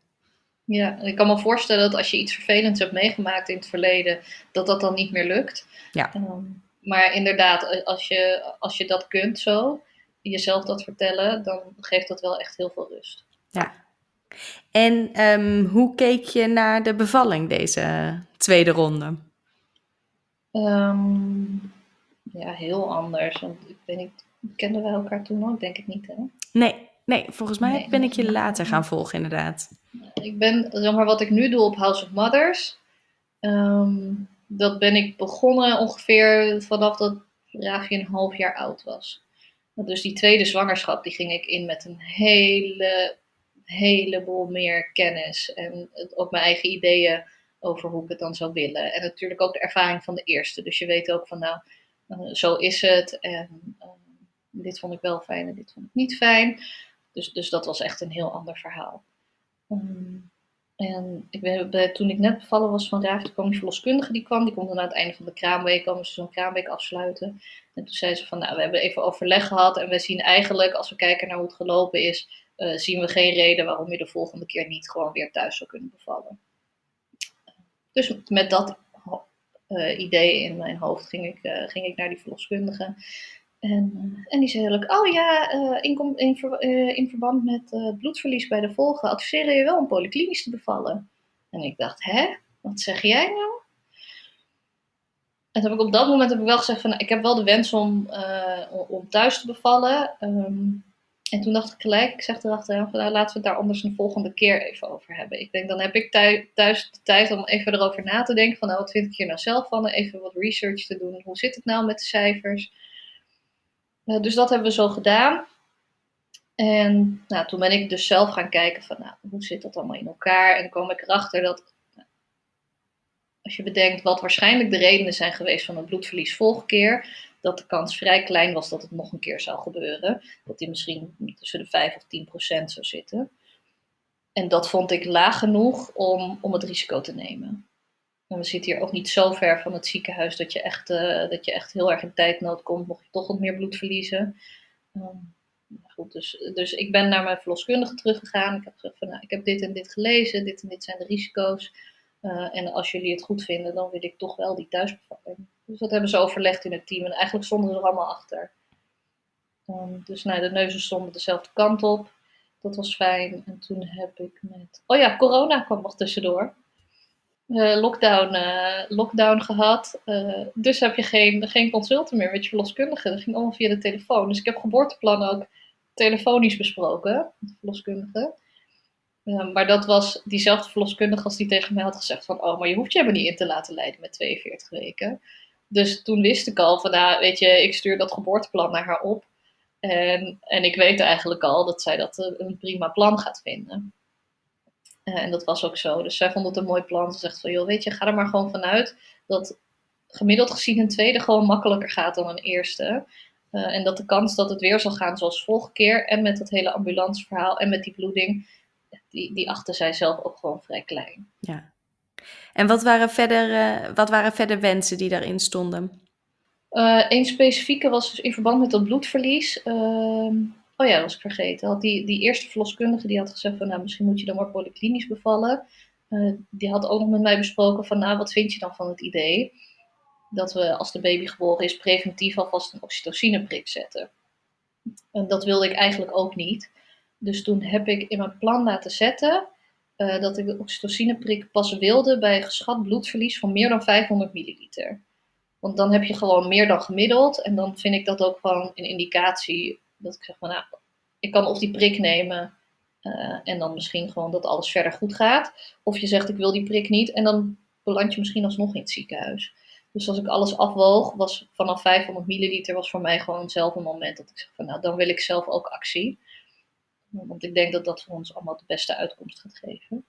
Ja, ik kan me voorstellen dat als je iets vervelends hebt meegemaakt in het verleden, dat dat dan niet meer lukt. Ja. Ehm, maar inderdaad, als je, als je dat kunt zo, jezelf dat vertellen, dan geeft dat wel echt heel veel rust. Ja. En ehm, hoe keek je naar de bevalling deze tweede ronde? Ehm, ja, heel anders. Want ik weet niet, kenden we elkaar toen ook? Denk ik niet, hè? Nee, nee volgens mij ben ik je later gaan volgen, inderdaad. Ik ben, zeg maar, wat ik nu doe op House of Mothers, ehm, dat ben ik begonnen ongeveer vanaf dat Ravi een half jaar oud was. Dus die tweede zwangerschap, die ging ik in met een hele, heleboel meer kennis. En ook mijn eigen ideeën over hoe ik het dan zou willen. En natuurlijk ook de ervaring van de eerste. Dus je weet ook van, nou, uh, zo is het. En uh, dit vond ik wel fijn en dit vond ik niet fijn. Dus, dus dat was echt een heel ander verhaal. Um, en ik toen ik net bevallen was van Raaf, kwam die verloskundige die kwam. Die kon dan aan het einde van de kraamweek, komen ze zo'n kraamweek afsluiten. En toen zei ze van, nou, we hebben even overleg gehad. En we zien eigenlijk, als we kijken naar hoe het gelopen is, uh, zien we geen reden waarom je de volgende keer niet gewoon weer thuis zou kunnen bevallen. Dus met dat uh, idee in mijn hoofd ging ik, uh, ging ik naar die verloskundige. En, en die zei eigenlijk, oh ja, in, in, in, verband met bloedverlies bij de volgen adviseren je wel om polyklinisch te bevallen. En ik dacht, hè, wat zeg jij nou? En toen heb ik op dat moment heb ik wel gezegd van, ik heb wel de wens om, om thuis te bevallen. Um, en toen dacht ik gelijk, ik zeg erachter, van, nou, laten we het daar anders een volgende keer even over hebben. Ik denk, dan heb ik thuis de tijd om even erover na te denken van, nou, wat vind ik hier nou zelf van? Even wat research te doen. Hoe zit het nou met de cijfers? Uh, dus dat hebben we zo gedaan. En nou, toen ben ik dus zelf gaan kijken van, nou, hoe zit dat allemaal in elkaar? En kwam ik erachter dat, nou, als je bedenkt wat waarschijnlijk de redenen zijn geweest van een bloedverlies vorige keer, dat de kans vrij klein was dat het nog een keer zou gebeuren. Dat die misschien tussen de 5 of 10 procent zou zitten. En dat vond ik laag genoeg om, om het risico te nemen. We zitten hier ook niet zo ver van het ziekenhuis dat je echt, uh, dat je echt heel erg in tijdnood komt, mocht je toch wat meer bloed verliezen. Um, goed, dus, dus ik ben naar mijn verloskundige teruggegaan. Ik heb gezegd van, nou, ik heb dit en dit gelezen, dit en dit zijn de risico's. Uh, en als jullie het goed vinden, dan wil ik toch wel die thuisbevalling. Dus dat hebben ze overlegd in het team. En eigenlijk stonden ze er allemaal achter. Um, dus nou, de neuzen stonden dezelfde kant op. Dat was fijn. En toen heb ik met. Oh ja, corona kwam nog tussendoor. Uh, lockdown, uh, lockdown gehad. Uh, dus heb je geen, geen consulten meer met je verloskundige. Dat ging allemaal via de telefoon. Dus ik heb geboorteplannen ook telefonisch besproken met de verloskundige. Maar dat was diezelfde verloskundige als die tegen mij had gezegd van... Oh, maar je hoeft je helemaal niet in te laten leiden met 42 weken. Dus toen wist ik al van, nou, weet je, ik stuur dat geboorteplan naar haar op. En, en ik weet eigenlijk al dat zij dat eh, een prima plan gaat vinden. Uh, en dat was ook zo. Dus zij vond het een mooi plan. Ze zegt van, joh, weet je, ga er maar gewoon vanuit dat gemiddeld gezien een tweede gewoon makkelijker gaat dan een eerste. Uh, en dat de kans dat het weer zal gaan zoals vorige keer, en met dat hele ambulanceverhaal en met die bloeding, die, die achter zij zelf ook gewoon vrij klein. Ja. En wat waren verder, uh, wat waren verder wensen die daarin stonden? Uh, een specifieke was dus in verband met dat bloedverlies. Oh ja, dat was ik vergeten. Had die, die eerste verloskundige die had gezegd van nou, misschien moet je dan maar polyklinisch bevallen. Uh, die had ook nog met mij besproken van nou, wat vind je dan van het idee dat we als de baby geboren is preventief alvast een oxytocineprik zetten. En dat wilde ik eigenlijk ook niet. Dus toen heb ik in mijn plan laten zetten uh, dat ik de oxytocineprik pas wilde bij geschat bloedverlies van meer dan 500 milliliter. Want dan heb je gewoon meer dan gemiddeld. En dan vind ik dat ook gewoon een indicatie dat ik zeg van nou, ik kan of die prik nemen uh, en dan misschien gewoon dat alles verder goed gaat. Of je zegt ik wil die prik niet en dan beland je misschien alsnog in het ziekenhuis. Dus als ik alles afwoog, was vanaf 500 milliliter was voor mij gewoon zelf een moment dat ik zeg van nou, dan wil ik zelf ook actie. Want ik denk dat dat voor ons allemaal de beste uitkomst gaat geven.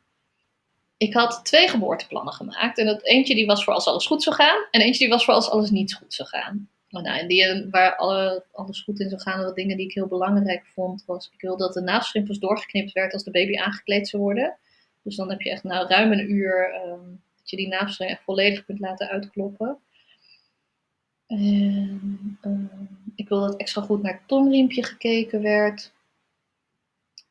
Ik had twee geboorteplannen gemaakt. En dat eentje die was voor als alles goed zou gaan. En eentje die was voor als alles niet goed zou gaan. Nou, en die, eh, waar alle, alles goed in zou gaan. Wat dingen die ik heel belangrijk vond. Was ik wilde dat de navelstrimpels doorgeknipt werd als de baby aangekleed zou worden. Dus dan heb je echt nou ruim een uur um, dat je die navelstreng echt volledig kunt laten uitkloppen. En ehm, ik wil dat extra goed naar het tongriempje gekeken werd.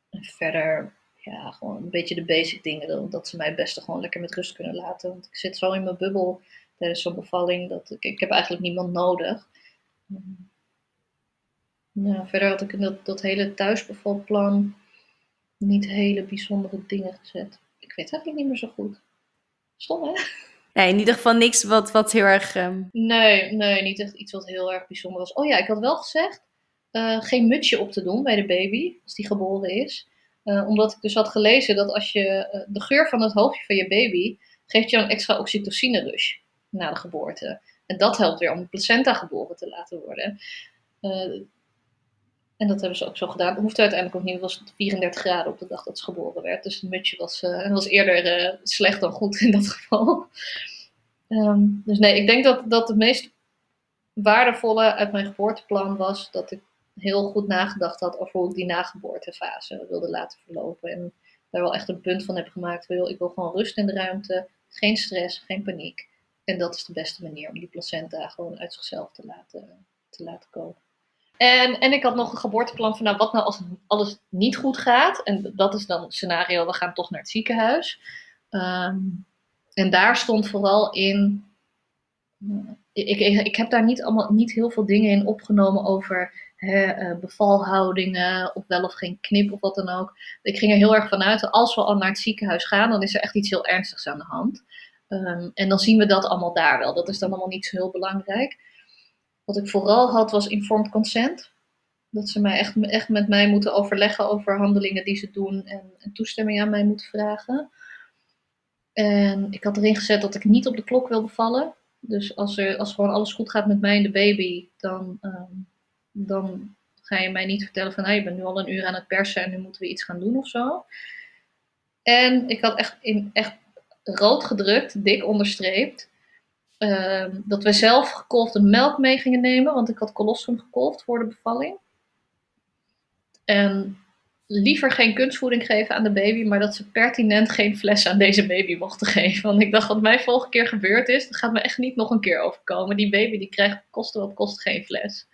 En verder, ja, gewoon een beetje de basic dingen. Dat, dat ze mij het beste gewoon lekker met rust kunnen laten. Want ik zit zo in mijn bubbel tijdens zo'n bevalling. Dat ik, ik heb eigenlijk niemand nodig. Nou, verder had ik in dat, dat hele thuisbevalplan niet hele bijzondere dingen gezet. Ik weet eigenlijk niet meer zo goed. Stom, hè? Nee, in ieder geval niks wat, wat heel erg... ehm, Nee, nee, niet echt iets wat heel erg bijzonder was. Oh ja, ik had wel gezegd eh, geen mutsje op te doen bij de baby als die geboren is. Eh, omdat ik dus had gelezen dat als je eh, de geur van het hoofdje van je baby geeft je een extra oxytocine rush na de geboorte. En dat helpt weer om de placenta geboren te laten worden. Eh, en dat hebben ze ook zo gedaan. Het hoefde uiteindelijk ook niet. Het was 34 graden op de dag dat ze geboren werd. Dus het mutsje was, eh, was eerder eh, slecht dan goed in dat <laughs> geval. Ehm, dus nee, ik denk dat, dat het meest waardevolle uit mijn geboorteplan was dat ik heel goed nagedacht had over hoe ik die nageboortefase wilde laten verlopen. En daar wel echt een punt van heb gemaakt. Ik wil gewoon rust in de ruimte, geen stress, geen paniek. En dat is de beste manier om die placenta gewoon uit zichzelf te laten, te laten komen. En, en ik had nog een geboorteplan van, nou, wat nou als alles niet goed gaat? En dat is dan het scenario, we gaan toch naar het ziekenhuis. Ehm, en daar stond vooral in, ik, ik, ik heb daar niet, allemaal, niet heel veel dingen in opgenomen over hè, eh, bevalhoudingen of wel of geen knip of wat dan ook. Ik ging er heel erg vanuit als we al naar het ziekenhuis gaan, dan is er echt iets heel ernstigs aan de hand. Ehm, en dan zien we dat allemaal daar wel. Dat is dan allemaal niet zo heel belangrijk. Wat ik vooral had was informed consent. Dat ze mij echt, echt met mij moeten overleggen over handelingen die ze doen en, toestemming aan mij moeten vragen. En ik had erin gezet dat ik niet op de klok wil bevallen. Dus als, er, als gewoon alles goed gaat met mij en de baby, dan, ehm, dan ga je mij niet vertellen van hey, je bent nu al een uur aan het persen en nu moeten we iets gaan doen of zo. En ik had echt, in, echt rood gedrukt, dik onderstreept, ehm, dat we zelf gekolfde melk mee gingen nemen, want ik had colostrum gekolfd voor de bevalling. En liever geen kunstvoeding geven aan de baby, maar dat ze pertinent geen fles aan deze baby mochten <laughs> geven. Want ik dacht, wat mij volgende keer gebeurd is, dat gaat me echt niet nog een keer overkomen. Die baby die krijgt koste wat kost geen fles.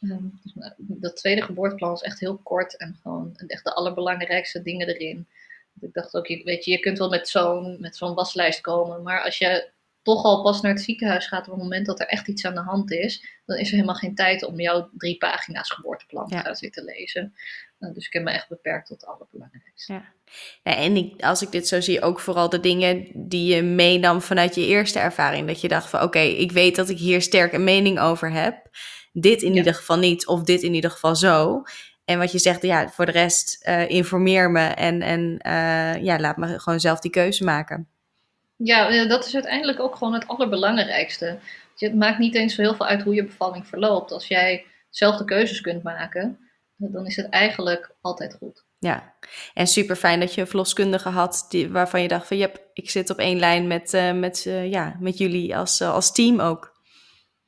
Ehm, dus, nou, dat tweede geboorteplan was echt heel kort en gewoon echt de allerbelangrijkste dingen erin. Ik dacht ook, weet je, je kunt wel met zo'n, met zo'n waslijst komen, maar als je toch al pas naar het ziekenhuis gaat op het moment dat er echt iets aan de hand is, dan is er helemaal geen tijd om jouw drie pagina's geboorteplan Ja. te gaan zitten lezen. Nou, dus ik heb me echt beperkt tot het allerbelangrijkste. Ja. Ja, en ik, als ik dit zo zie, ook vooral de dingen die je meenam vanuit je eerste ervaring. Dat je dacht van oké, ik weet dat ik hier sterk een mening over heb. Dit in Ja. ieder geval niet, of dit in ieder geval zo. En wat je zegt, ja, voor de rest eh, informeer me en, en eh, ja, laat me gewoon zelf die keuze maken. Ja, dat is uiteindelijk ook gewoon het allerbelangrijkste. Het maakt niet eens zo heel veel uit hoe je bevalling verloopt. Als jij zelf de keuzes kunt maken, dan is het eigenlijk altijd goed. Ja, en super fijn dat je een verloskundige had die, waarvan je dacht van, ik zit op één lijn met, eh, met, ja, met jullie als, als team ook.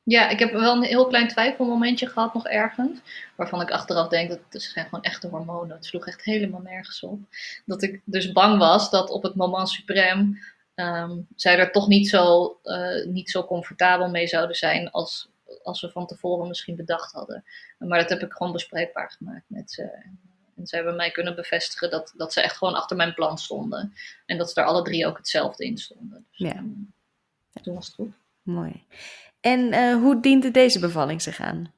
Ja, ik heb wel een heel klein twijfelmomentje gehad nog ergens. Waarvan ik achteraf denk dat het zijn gewoon echte hormonen. Het sloeg echt helemaal nergens op. Dat ik dus bang was dat op het moment suprême ehm, zij er toch niet zo, eh, niet zo comfortabel mee zouden zijn als, als we van tevoren misschien bedacht hadden. Maar dat heb ik gewoon bespreekbaar gemaakt met ze. En, en ze hebben mij kunnen bevestigen dat, dat ze echt gewoon achter mijn plan stonden. En dat ze er alle drie ook hetzelfde in stonden. Dus Ja. ehm, toen was het goed. Mooi. En eh, hoe diende deze bevalling zich aan?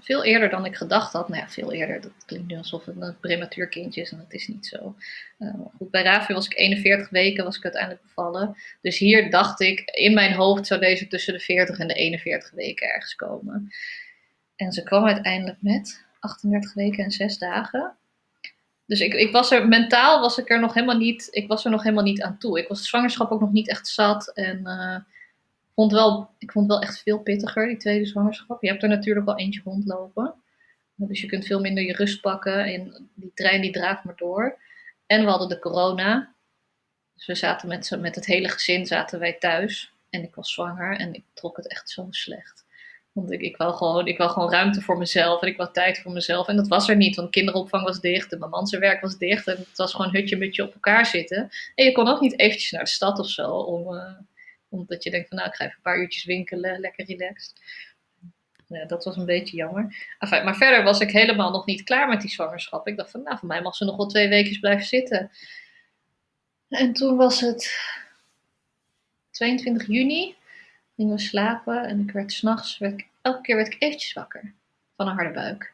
Veel eerder dan ik gedacht had. Nou ja, veel eerder. Dat klinkt nu alsof het een prematuur kindje is en dat is niet zo. Uh, goed, bij Ravi was ik 41 weken, was ik uiteindelijk bevallen. Dus hier dacht ik, in mijn hoofd zou deze tussen de 40 en de 41 weken ergens komen. En ze kwam uiteindelijk met 38 weken en 6 dagen. Dus ik, ik was er, mentaal was ik er nog helemaal niet, ik was er nog helemaal niet aan toe. Ik was de zwangerschap ook nog niet echt zat en... Uh, vond wel, ik vond wel echt veel pittiger, die tweede zwangerschap. Je hebt er natuurlijk wel eentje rondlopen. Dus je kunt veel minder je rust pakken. En die trein die draaft maar door. En we hadden de corona. Dus we zaten met, met het hele gezin zaten wij thuis. En ik was zwanger en ik trok het echt zo slecht. Want ik, ik, wou gewoon, ik wou gewoon ruimte voor mezelf en ik wou tijd voor mezelf. En dat was er niet, want kinderopvang was dicht en mijn man zijn werk was dicht. En het was gewoon hutje-mutje op elkaar zitten. En je kon ook niet eventjes naar de stad of zo om... Uh, Omdat je denkt van nou, ik ga even een paar uurtjes winkelen, lekker relaxed. Ja, dat was een beetje jammer. Enfin, maar verder was ik helemaal nog niet klaar met die zwangerschap. Ik dacht van nou, voor mij mag ze nog wel twee weken blijven zitten. En toen was het 22 juni. Gingen we slapen en ik werd s'nachts, elke keer werd ik eventjes wakker van een harde buik.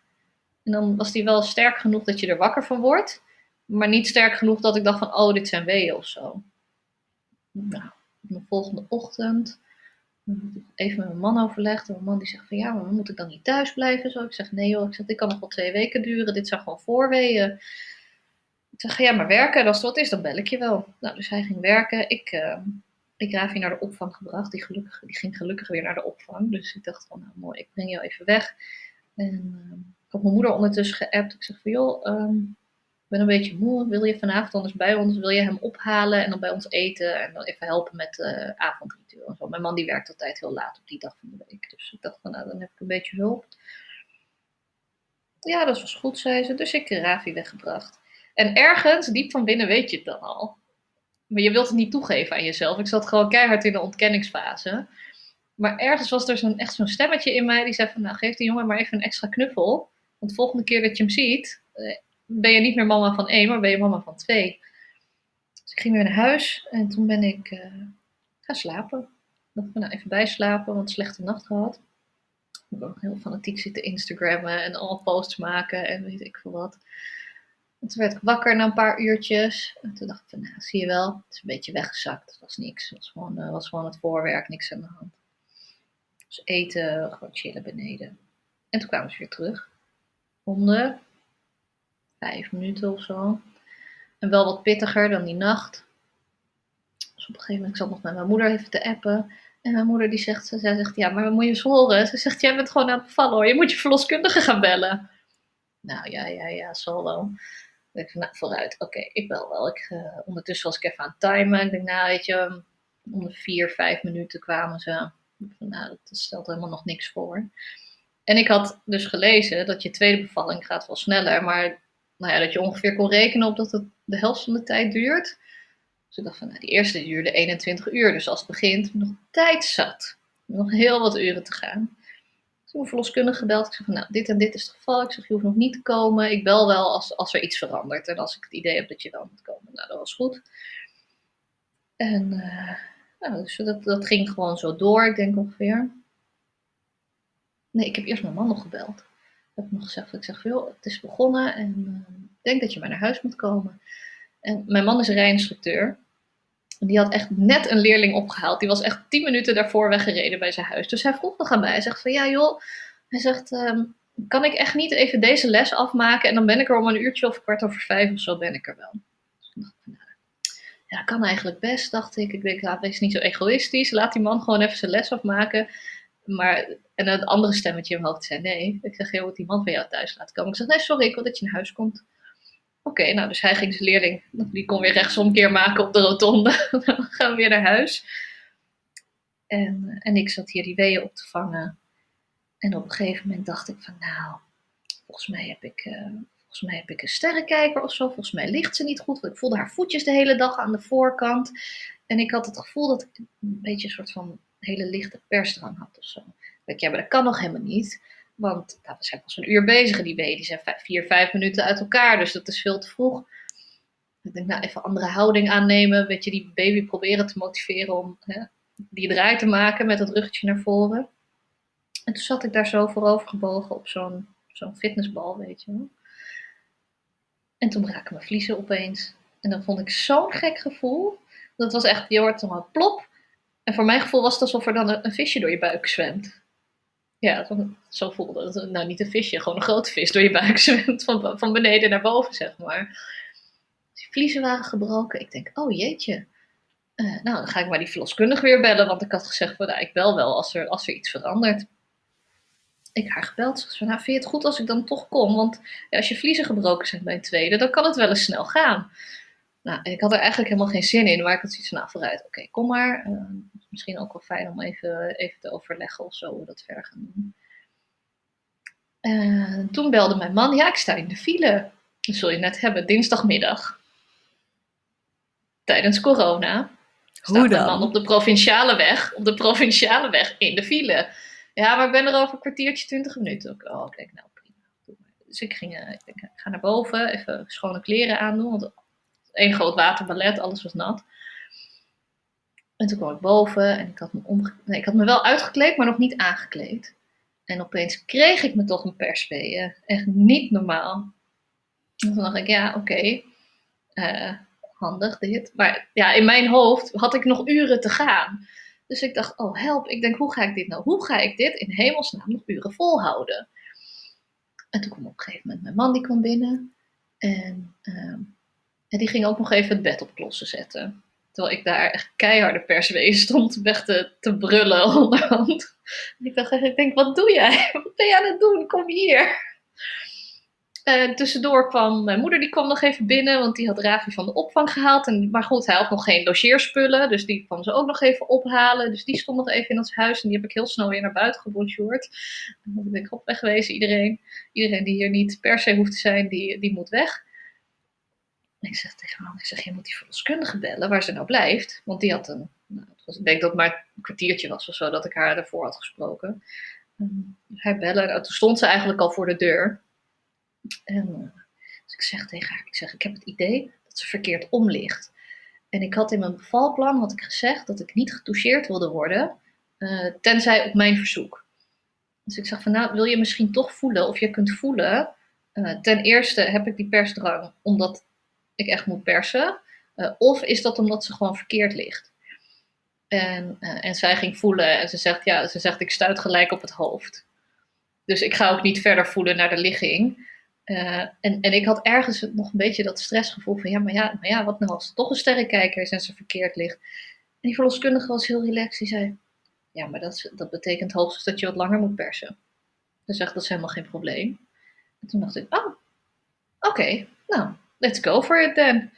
En dan was die wel sterk genoeg dat je er wakker van wordt. Maar niet sterk genoeg dat ik dacht van, oh, dit zijn weeën of zo. Nou, de volgende ochtend even met mijn man overlegd. En mijn man die zegt van, ja, maar moet ik dan niet thuis blijven? Zo. Ik zeg, nee joh, ik zeg, dit kan nog wel twee weken duren. Dit zijn gewoon voorweeën. Ik zeg, ja, maar werken, als het wat is, dan bel ik je wel. Nou, dus hij ging werken. Ik, uh, ik raaf naar de opvang gebracht. Die, gelukkig, die ging gelukkig weer naar de opvang. Dus ik dacht van, nou mooi, ik breng jou even weg. En uh, ik heb mijn moeder ondertussen geappt. Ik zeg van, joh, ik ben een beetje moe. Wil je vanavond anders bij ons? Wil je hem ophalen en dan bij ons eten? En dan even helpen met uh, avondritueel en zo. Mijn man die werkt altijd heel laat op die dag van de week. Dus ik dacht van, nou, dan heb ik een beetje hulp. Ja, dat was goed, zei ze. Dus ik heb Ravi weggebracht. En ergens, diep van binnen, weet je het dan al. Maar je wilt het niet toegeven aan jezelf. Ik zat gewoon keihard in de ontkenningsfase. Maar ergens was er zo'n, echt zo'n stemmetje in mij die zei van, nou, geef die jongen maar even een extra knuffel. Want de volgende keer dat je hem ziet, eh, ben je niet meer mama van één, maar ben je mama van twee. Dus ik ging weer naar huis en toen ben ik uh, gaan slapen. Ik dacht, nou, even bijslapen, want slechte nacht gehad. Ik heb ook heel fanatiek zitten Instagrammen en allemaal posts maken en weet ik veel wat. En toen werd ik wakker na een paar uurtjes. En toen dacht ik van, nou, zie je wel, het is een beetje weggezakt. Het was niks, het was gewoon, uh, was gewoon het voorwerk, niks aan de hand. Dus eten, gewoon chillen beneden. En toen kwamen ze weer terug. Om de vijf minuten of zo. En wel wat pittiger dan die nacht. Dus op een gegeven moment, ik nog met mijn moeder even te appen. En mijn moeder die zegt, zij zegt, ja, maar moet je eens horen. Ze zegt, jij bent gewoon aan het bevallen hoor. Je moet je verloskundige gaan bellen. Nou ja, ja, ja, zal wel. Ik denk nou, vooruit. Oké, ik bel wel. Ik, uh, ondertussen was ik even aan het timen. Ik denk, nou, weet je, om de vier, vijf minuten kwamen ze. Nou, dat stelt helemaal nog niks voor. En ik had dus gelezen dat je tweede bevalling gaat wel sneller, maar nou ja, dat je ongeveer kon rekenen op dat het de helft van de tijd duurt. Dus ik dacht van, nou, die eerste duurde 21 uur. Dus als het begint, nog tijd zat. Nog heel wat uren te gaan. Heb verloskundige gebeld. Ik zeg van, nou, dit en dit is het geval. Ik zeg, je hoeft nog niet te komen. Ik bel wel als, als er iets verandert. En als ik het idee heb dat je wel moet komen. Nou, dat was goed. En uh, nou, dus dat, dat ging gewoon zo door, ik denk ongeveer. Nee, ik heb eerst mijn man nog gebeld heb nog gezegd, ik zeg, joh, het is begonnen en uh, ik denk dat je maar naar huis moet komen. En mijn man is rijinstructeur. En die had echt net een leerling opgehaald. Die was echt tien minuten daarvoor weggereden bij zijn huis. Dus hij vroeg nog aan mij. Hij zegt van, ja joh, hij zegt, um, kan ik echt niet even deze les afmaken? En dan ben ik er om een uurtje of kwart over vijf of zo ben ik er wel. Dus nou, ja, dat kan eigenlijk best, dacht ik. Ik denk, laat wees niet zo egoïstisch. Laat die man gewoon even zijn les afmaken. Maar, en het andere stemmetje in mijn hoofd zei nee. Ik zeg, heel moet die man van jou thuis laten komen. Ik zeg, nee, sorry, ik wil dat je naar huis komt. Oké, nou, dus hij ging zijn leerling, die kon weer rechtsomkeer maken op de rotonde. <laughs> Dan gaan we weer naar huis. En, en ik zat hier die weeën op te vangen. En op een gegeven moment dacht ik van, nou, volgens mij heb ik, uh, volgens mij heb ik een sterrenkijker of zo. Volgens mij ligt ze niet goed. Want ik voelde haar voetjes de hele dag aan de voorkant. En ik had het gevoel dat ik een beetje een soort van hele lichte persdrang had of zo. Ik, ja, maar dat kan nog helemaal niet. Want nou, we zijn pas een uur bezig en die weeën die zijn vier, vijf minuten uit elkaar. Dus dat is veel te vroeg. Ik denk, nou, even andere houding aannemen. Weet je, die baby proberen te motiveren om hè, die draai te maken met het ruggetje naar voren. En toen zat ik daar zo voorover gebogen op zo'n fitnessbal, weet je wel. En toen braken mijn vliezen opeens. En dan vond ik zo'n gek gevoel. Dat was echt, je hoort dan plop. En voor mijn gevoel was het alsof er dan een, visje door je buik zwemt. Ja, zo voelde het. Nou, niet een visje, gewoon een grote vis door je buik zwemt. Van, van beneden naar boven, zeg maar. Die vliezen waren gebroken. Ik denk, oh jeetje. Uh, nou, dan ga ik maar die verloskundige weer bellen. Want ik had gezegd, van, nou, ik bel wel als er, als er iets verandert. Ik haar gebeld. Ze nou, vind je het goed als ik dan toch kom? Want ja, als je vliezen gebroken zijn bij een tweede, dan kan het wel eens snel gaan. Nou, ik had er eigenlijk helemaal geen zin in, maar ik had zoiets van, nou, vooruit, oké, kom maar. Uh, misschien ook wel fijn om even, even te overleggen of zo, hoe we dat verder gaan doen. Uh, toen belde mijn man, ja, ik sta in de file. Dat zul je net hebben, dinsdagmiddag. Tijdens corona. Staat Hoe mijn man dan? op de provinciale weg, op de provinciale weg in de file. Ja, maar ik ben er over een kwartiertje, twintig minuten. Ik, Oh, kijk, nou prima. Dus ik ging, eh, ik denk, ik ga naar boven, even schone kleren aandoen. Want één groot waterballet, alles was nat. En toen kwam ik boven en ik had me, omge nee, ik had me wel uitgekleed, maar nog niet aangekleed. En opeens kreeg ik me toch een persweeën. Echt niet normaal. En toen dacht ik, ja, oké. eh, handig dit. Maar ja, in mijn hoofd had ik nog uren te gaan. Dus ik dacht, oh help. Ik denk, hoe ga ik dit nou? Hoe ga ik dit in hemelsnaam nog uren volhouden? En toen kwam op een gegeven moment mijn man, die kwam binnen. En, ehm, en die ging ook nog even het bed op klossen zetten. Terwijl ik daar echt keiharde persweeën stond weg te, te brullen <laughs> onderhand. Ik dacht, ik denk, wat doe jij? <laughs> Wat ben je aan het doen? Kom hier. En tussendoor kwam mijn moeder, die kwam nog even binnen, want die had Ravi van de opvang gehaald. En, maar goed, hij had nog geen logeerspullen, dus die kwam ze ook nog even ophalen. Dus die stond nog even in ons huis en die heb ik heel snel weer naar buiten gebonjourd. Dan ben ik op weggewezen, iedereen. Iedereen die hier niet per se hoeft te zijn, die, die moet weg. Ik zeg tegen man, ik zeg, je moet die verloskundige bellen, waar ze nou blijft. Want die had een, nou, ik denk dat het maar een kwartiertje was of zo, dat ik haar ervoor had gesproken. Um, haar bellen, nou, toen stond ze eigenlijk al voor de deur. En uh, dus ik zeg tegen haar, ik zeg, ik heb het idee dat ze verkeerd om ligt. En ik had in mijn bevalplan had ik gezegd dat ik niet getoucheerd wilde worden, uh, tenzij op mijn verzoek. Dus ik zeg van, nou, wil je misschien toch voelen, of je kunt voelen, uh, ten eerste heb ik die persdrang omdat ik echt moet persen, of is dat omdat ze gewoon verkeerd ligt. En, en zij ging voelen en ze zegt, ja, ze zegt, ik stuit gelijk op het hoofd. Dus ik ga ook niet verder voelen naar de ligging. Uh, en, en ik had ergens nog een beetje dat stressgevoel van ja, maar ja, maar ja, wat nou als het toch een sterrenkijker is en ze verkeerd ligt. En die verloskundige was heel relaxed. Die zei, ja, maar dat, dat betekent hoogstens dat je wat langer moet persen. Ze zegt, dat is helemaal geen probleem. En toen dacht ik, oh, oké, nou, let's go for it then.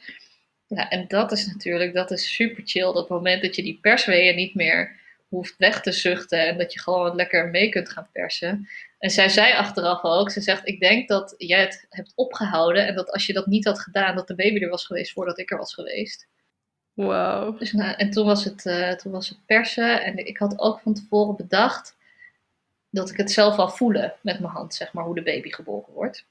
Ja, en dat is natuurlijk, dat is super chill. Dat moment dat je die persweeën niet meer hoeft weg te zuchten en dat je gewoon lekker mee kunt gaan persen. En zij zei achteraf ook, ze zegt, ik denk dat jij het hebt opgehouden en dat als je dat niet had gedaan, dat de baby er was geweest voordat ik er was geweest. Wow. Dus, nou, en toen was, het, uh, toen was het persen en ik had ook van tevoren bedacht dat ik het zelf al voelen met mijn hand, zeg maar, hoe de baby geboren wordt.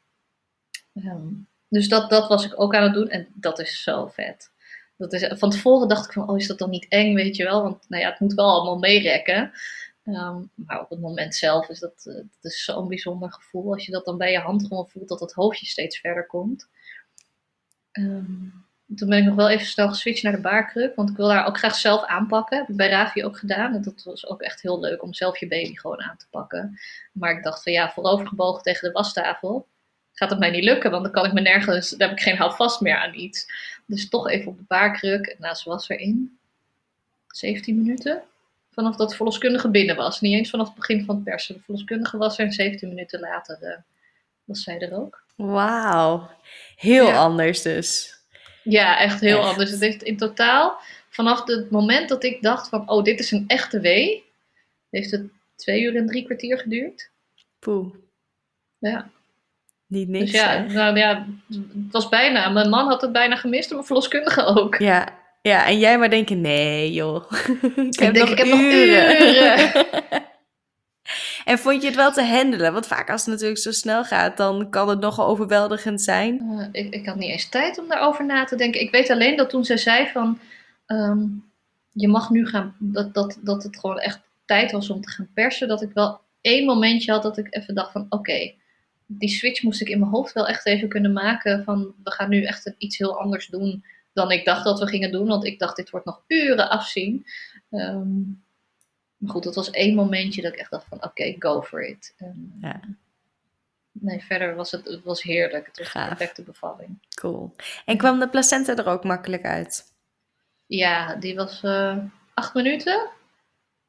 Um, dus dat, dat was ik ook aan het doen en dat is zo vet. Dat is, van tevoren dacht ik van, oh is dat dan niet eng, weet je wel? Want nou ja, het moet wel allemaal meerekken. Um, maar op het moment zelf is dat, uh, dat is zo'n bijzonder gevoel. Als je dat dan bij je hand gewoon voelt, dat het hoofdje steeds verder komt. Um, toen ben ik nog wel even snel geswitcht naar de baarkruk. Want ik wil haar ook graag zelf aanpakken. Heb ik bij Ravi ook gedaan. En dat was ook echt heel leuk om zelf je baby gewoon aan te pakken. Maar ik dacht van ja, voorovergebogen tegen de wastafel. Gaat het mij niet lukken, want dan kan ik me nergens, dan heb ik geen houvast meer aan iets. Dus toch even op de baarkruk. Nou, ze was erin. 17 minuten. Vanaf dat de verloskundige binnen was. Niet eens vanaf het begin van het persen. De verloskundige was er en 17 minuten later uh, was zij er ook. Wauw. Heel ja. anders dus. Ja, echt heel echt. anders. Het heeft in totaal, vanaf het moment dat ik dacht van, oh, dit is een echte wee, heeft het twee uur en drie kwartier geduurd. Poeh. Ja. Niet niks. Dus ja, hè? nou ja, het was bijna. Mijn man had het bijna gemist en mijn verloskundige ook. Ja, ja, en jij maar denken, nee joh, <laughs> ik heb, ik denk, nog, ik heb uren. nog uren. <laughs> en vond je het wel te handelen? Want vaak als het natuurlijk zo snel gaat, dan kan het nogal overweldigend zijn. Uh, ik, ik had niet eens tijd om daarover na te denken. Ik weet alleen dat toen zij zei van, um, je mag nu gaan, dat, dat, dat het gewoon echt tijd was om te gaan persen. Dat ik wel één momentje had dat ik even dacht van, oké, okay, die switch moest ik in mijn hoofd wel echt even kunnen maken van, we gaan nu echt iets heel anders doen dan ik dacht dat we gingen doen. Want ik dacht, dit wordt nog uren afzien. Um, maar goed, dat was één momentje dat ik echt dacht van, oké, okay, go for it. En, Ja. Nee, verder was het, het was heerlijk. Het was Gaaf. een perfecte bevalling. Cool. En kwam de placenta er ook makkelijk uit? Ja, die was uh, acht minuten.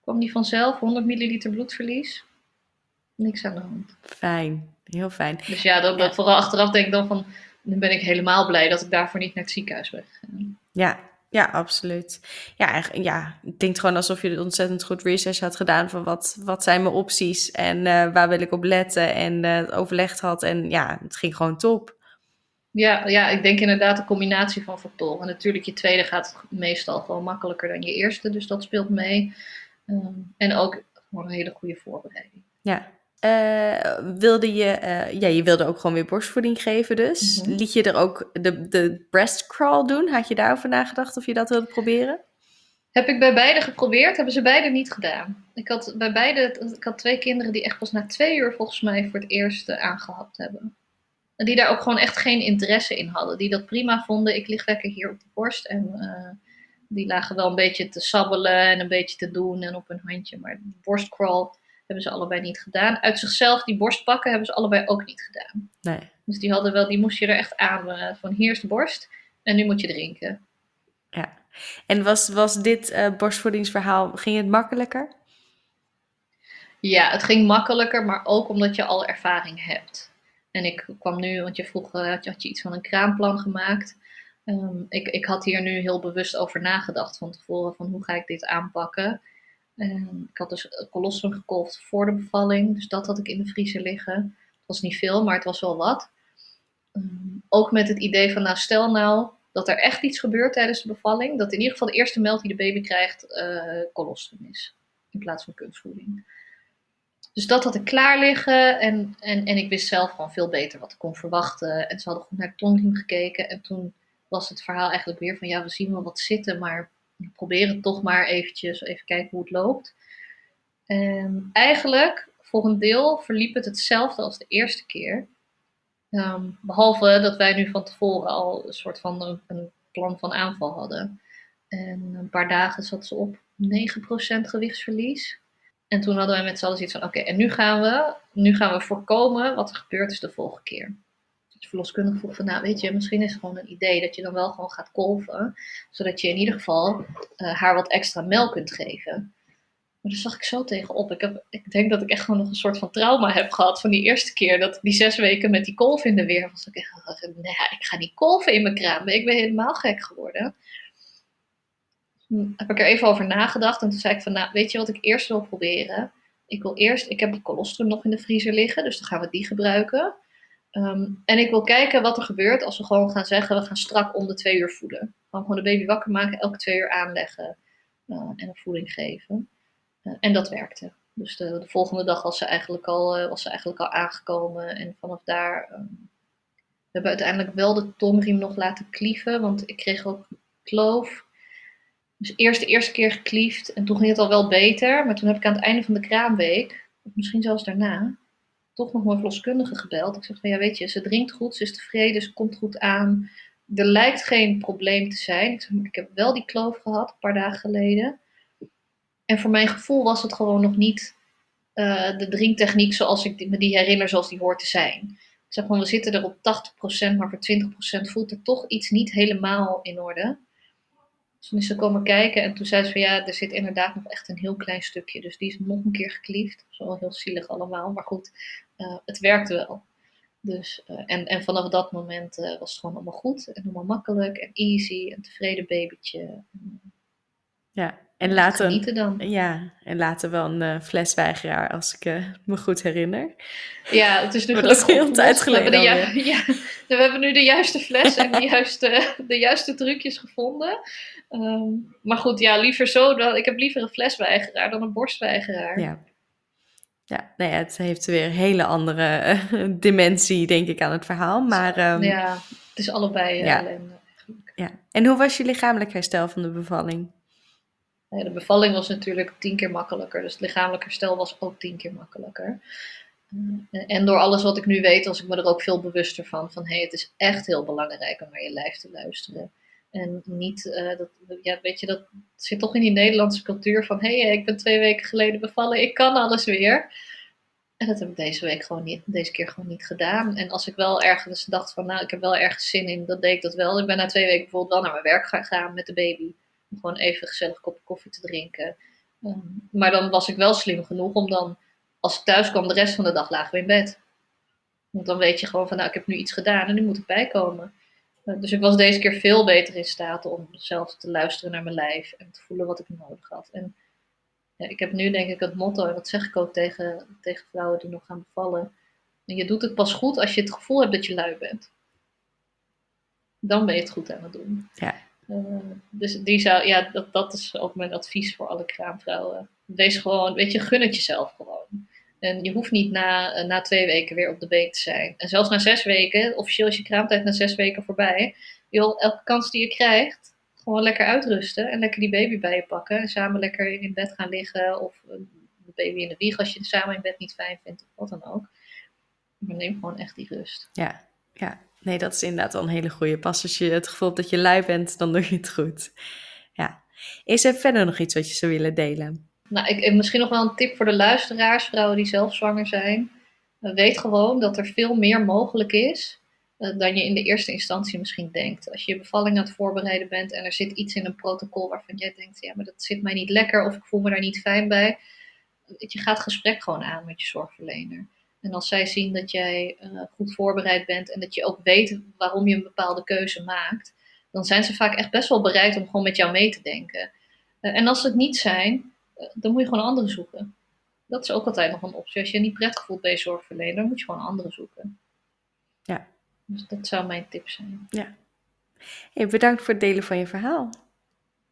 Kwam die vanzelf, 100 milliliter bloedverlies. Niks aan de hand. Fijn, heel fijn. Dus ja, dat, dat Ja. vooral achteraf denk ik dan van, nu ben ik helemaal blij dat ik daarvoor niet naar het ziekenhuis ben gegaan. Ja, ja, absoluut. Ja, ja, het klinkt gewoon alsof je ontzettend goed research had gedaan van wat, wat zijn mijn opties en eh, waar wil ik op letten en eh, het overlegd had. En ja, het ging gewoon top. Ja, ja, ik denk inderdaad een combinatie van factoren. Natuurlijk, je tweede gaat meestal gewoon makkelijker dan je eerste, dus dat speelt mee. Ehm, en ook gewoon een hele goede voorbereiding. Ja. Uh, wilde je, uh, ja, je wilde ook gewoon weer borstvoeding geven dus. Mm -hmm. Liet je er ook de, de breast crawl doen? Had je daarover nagedacht of je dat wilde proberen? Heb ik bij beide geprobeerd, hebben ze beide niet gedaan. Ik had bij beide, ik had twee kinderen die echt pas na twee uur volgens mij voor het eerst aangehapt hebben. En die daar ook gewoon echt geen interesse in hadden. Die dat prima vonden. Ik lig lekker hier op de borst. En die lagen wel een beetje te sabbelen en een beetje te doen en op hun handje. Maar de borstcrawl hebben ze allebei niet gedaan. Uit zichzelf, die borst pakken, hebben ze allebei ook niet gedaan. Nee. Dus die hadden wel, die moest je er echt aan uh, van hier is de borst en nu moet je drinken. Ja. En was, was dit uh, borstvoedingsverhaal, ging het makkelijker? Ja, het ging makkelijker, maar ook omdat je al ervaring hebt. En ik kwam nu, want je vroeg, uh, had, je, had je iets van een kraamplan gemaakt? Um, ik, ik had hier nu heel bewust over nagedacht van tevoren, van hoe ga ik dit aanpakken? En ik had dus colostrum gekolfd voor de bevalling, dus dat had ik in de vriezer liggen. Het was niet veel, maar het was wel wat. Um, ook met het idee van, nou stel nou dat er echt iets gebeurt tijdens de bevalling, dat in ieder geval de eerste melk die de baby krijgt uh, colostrum is, in plaats van kunstvoeding. Dus dat had ik klaar liggen en, en, en ik wist zelf gewoon veel beter wat ik kon verwachten. En ze hadden goed naar het tongriem gekeken en toen was het verhaal eigenlijk weer van ja, we zien wel wat zitten, maar we proberen toch maar eventjes even kijken hoe het loopt. En eigenlijk, voor deel, verliep het hetzelfde als de eerste keer. Um, behalve dat wij nu van tevoren al een soort van een, plan van aanval hadden. En een paar dagen zat ze op 9% gewichtsverlies. En toen hadden wij met z'n allen zoiets van: oké, en nu gaan, we, nu gaan we voorkomen wat er gebeurd is de volgende keer. Verloskundige vroeg van: nou, weet je, misschien is het gewoon een idee dat je dan wel gewoon gaat kolven, zodat je in ieder geval uh, haar wat extra melk kunt geven. Maar daar zag ik zo tegenop. Ik, heb, ik denk dat ik echt gewoon nog een soort van trauma heb gehad van die eerste keer. Dat die zes weken met die kolf in de weer was. Ik echt, nee, ik ga niet kolven in mijn kraam. Ik ben helemaal gek geworden. Toen heb ik er even over nagedacht. En toen zei ik van, nou, weet je wat ik eerst wil proberen? Ik wil eerst, ik heb die colostrum nog in de vriezer liggen. Dus dan gaan we die gebruiken. Um, en ik wil kijken wat er gebeurt als we gewoon gaan zeggen, we gaan strak om de twee uur voeden. Gewoon, gewoon de baby wakker maken, elke twee uur aanleggen uh, en een voeding geven. Uh, en dat werkte. Dus de, de, volgende dag was ze eigenlijk al, uh, was ze eigenlijk al aangekomen. En vanaf daar. We hebben uiteindelijk wel de tongriem nog laten klieven. Want ik kreeg ook kloof. Dus eerst de eerste keer gekliefd. En toen ging het al wel beter. Maar toen heb ik aan het einde van de kraamweek. Of misschien zelfs daarna. Toch nog mijn verloskundige gebeld. Ik zeg van ja weet je, ze drinkt goed. Ze is tevreden. Ze komt goed aan. Er lijkt geen probleem te zijn. Ik, zeg, maar ik heb wel die kloof gehad. Een paar dagen geleden. En voor mijn gevoel was het gewoon nog niet uh, de drinktechniek zoals ik me die herinner, zoals die hoort te zijn. Ik zeg gewoon, we zitten er op 80%, maar voor 20% voelt er toch iets niet helemaal in orde. Dus toen is ze komen kijken en toen zei ze van ja, er zit inderdaad nog echt een heel klein stukje. Dus die is nog een keer gekliefd. Dat is wel heel zielig allemaal, maar goed, uh, het werkt wel. Dus, uh, en, en vanaf dat moment uh, was het gewoon allemaal goed en allemaal makkelijk en easy, een tevreden babytje. Ja, en later, dan. Ja, en later wel een flesweigeraar, als ik me goed herinner. Ja, het is nu maar dat is heel tijd geleden. Ja, we hebben nu de juiste fles en de juiste, de juiste trucjes gevonden. Um, maar goed, ja, liever zo. Dan, ik heb liever een flesweigeraar dan een borstweigeraar. Ja. Ja, nee, het heeft weer een hele andere uh, dimensie, denk ik, aan het verhaal. Maar, um, ja, het is allebei ja. ellende. Ja. En hoe was je lichamelijk herstel van de bevalling? De bevalling was natuurlijk tien keer makkelijker, dus het lichamelijk herstel was ook tien keer makkelijker. En door alles wat ik nu weet, was ik me er ook veel bewuster van. Van hé, hey, het is echt heel belangrijk om naar je lijf te luisteren. En niet, uh, dat, ja, weet je, dat zit toch in die Nederlandse cultuur van hé, hey, ik ben twee weken geleden bevallen, ik kan alles weer. En dat heb ik deze week gewoon niet, deze keer gewoon niet gedaan. En als ik wel ergens dacht van, nou, ik heb wel ergens zin in, dan deed ik dat wel. Ik ben na twee weken bijvoorbeeld wel naar mijn werk gegaan met de baby. Om gewoon even gezellig kopje koffie te drinken. Um, maar dan was ik wel slim genoeg om dan, als ik thuis kwam, de rest van de dag lagen we in bed. Want dan weet je gewoon van, nou, ik heb nu iets gedaan en nu moet ik bijkomen. Uh, dus ik was deze keer veel beter in staat om zelf te luisteren naar mijn lijf en te voelen wat ik nodig had. En ja, ik heb nu denk ik het motto, en dat zeg ik ook tegen, tegen vrouwen die nog gaan bevallen. En je doet het pas goed als je het gevoel hebt dat je lui bent. dan ben je het goed aan het doen. Ja. Uh, dus die zou, ja, dat, dat is ook mijn advies voor alle kraamvrouwen. Wees gewoon, weet je, gun het jezelf gewoon. En je hoeft niet na, na twee weken weer op de been te zijn. En zelfs na zes weken, officieel is je kraamtijd na zes weken voorbij. Joh, elke kans die je krijgt, gewoon lekker uitrusten en lekker die baby bij je pakken. En samen lekker in bed gaan liggen of de baby in de wieg als je het samen in bed niet fijn vindt of wat dan ook. Maar neem gewoon echt die rust. Ja, ja. Nee, dat is inderdaad wel een hele goede. Pas als je het gevoel hebt dat je lui bent, dan doe je het goed. Ja. Is er verder nog iets wat je zou willen delen? Nou, ik, misschien nog wel een tip voor de luisteraars, vrouwen die zelf zwanger zijn. Weet gewoon dat er veel meer mogelijk is eh, dan je in de eerste instantie misschien denkt. Als je je bevalling aan het voorbereiden bent en er zit iets in een protocol waarvan jij denkt, ja, maar dat zit mij niet lekker of ik voel me daar niet fijn bij. Je gaat het gesprek gewoon aan met je zorgverlener. En als zij zien dat jij uh, goed voorbereid bent en dat je ook weet waarom je een bepaalde keuze maakt, dan zijn ze vaak echt best wel bereid om gewoon met jou mee te denken. En als ze het niet zijn, dan moet je gewoon een andere zoeken. Dat is ook altijd nog een optie. Als je je niet prettig voelt bij je zorgverlener, dan moet je gewoon een andere zoeken. Ja. Dus dat zou mijn tip zijn. Ja. Hey, bedankt voor het delen van je verhaal.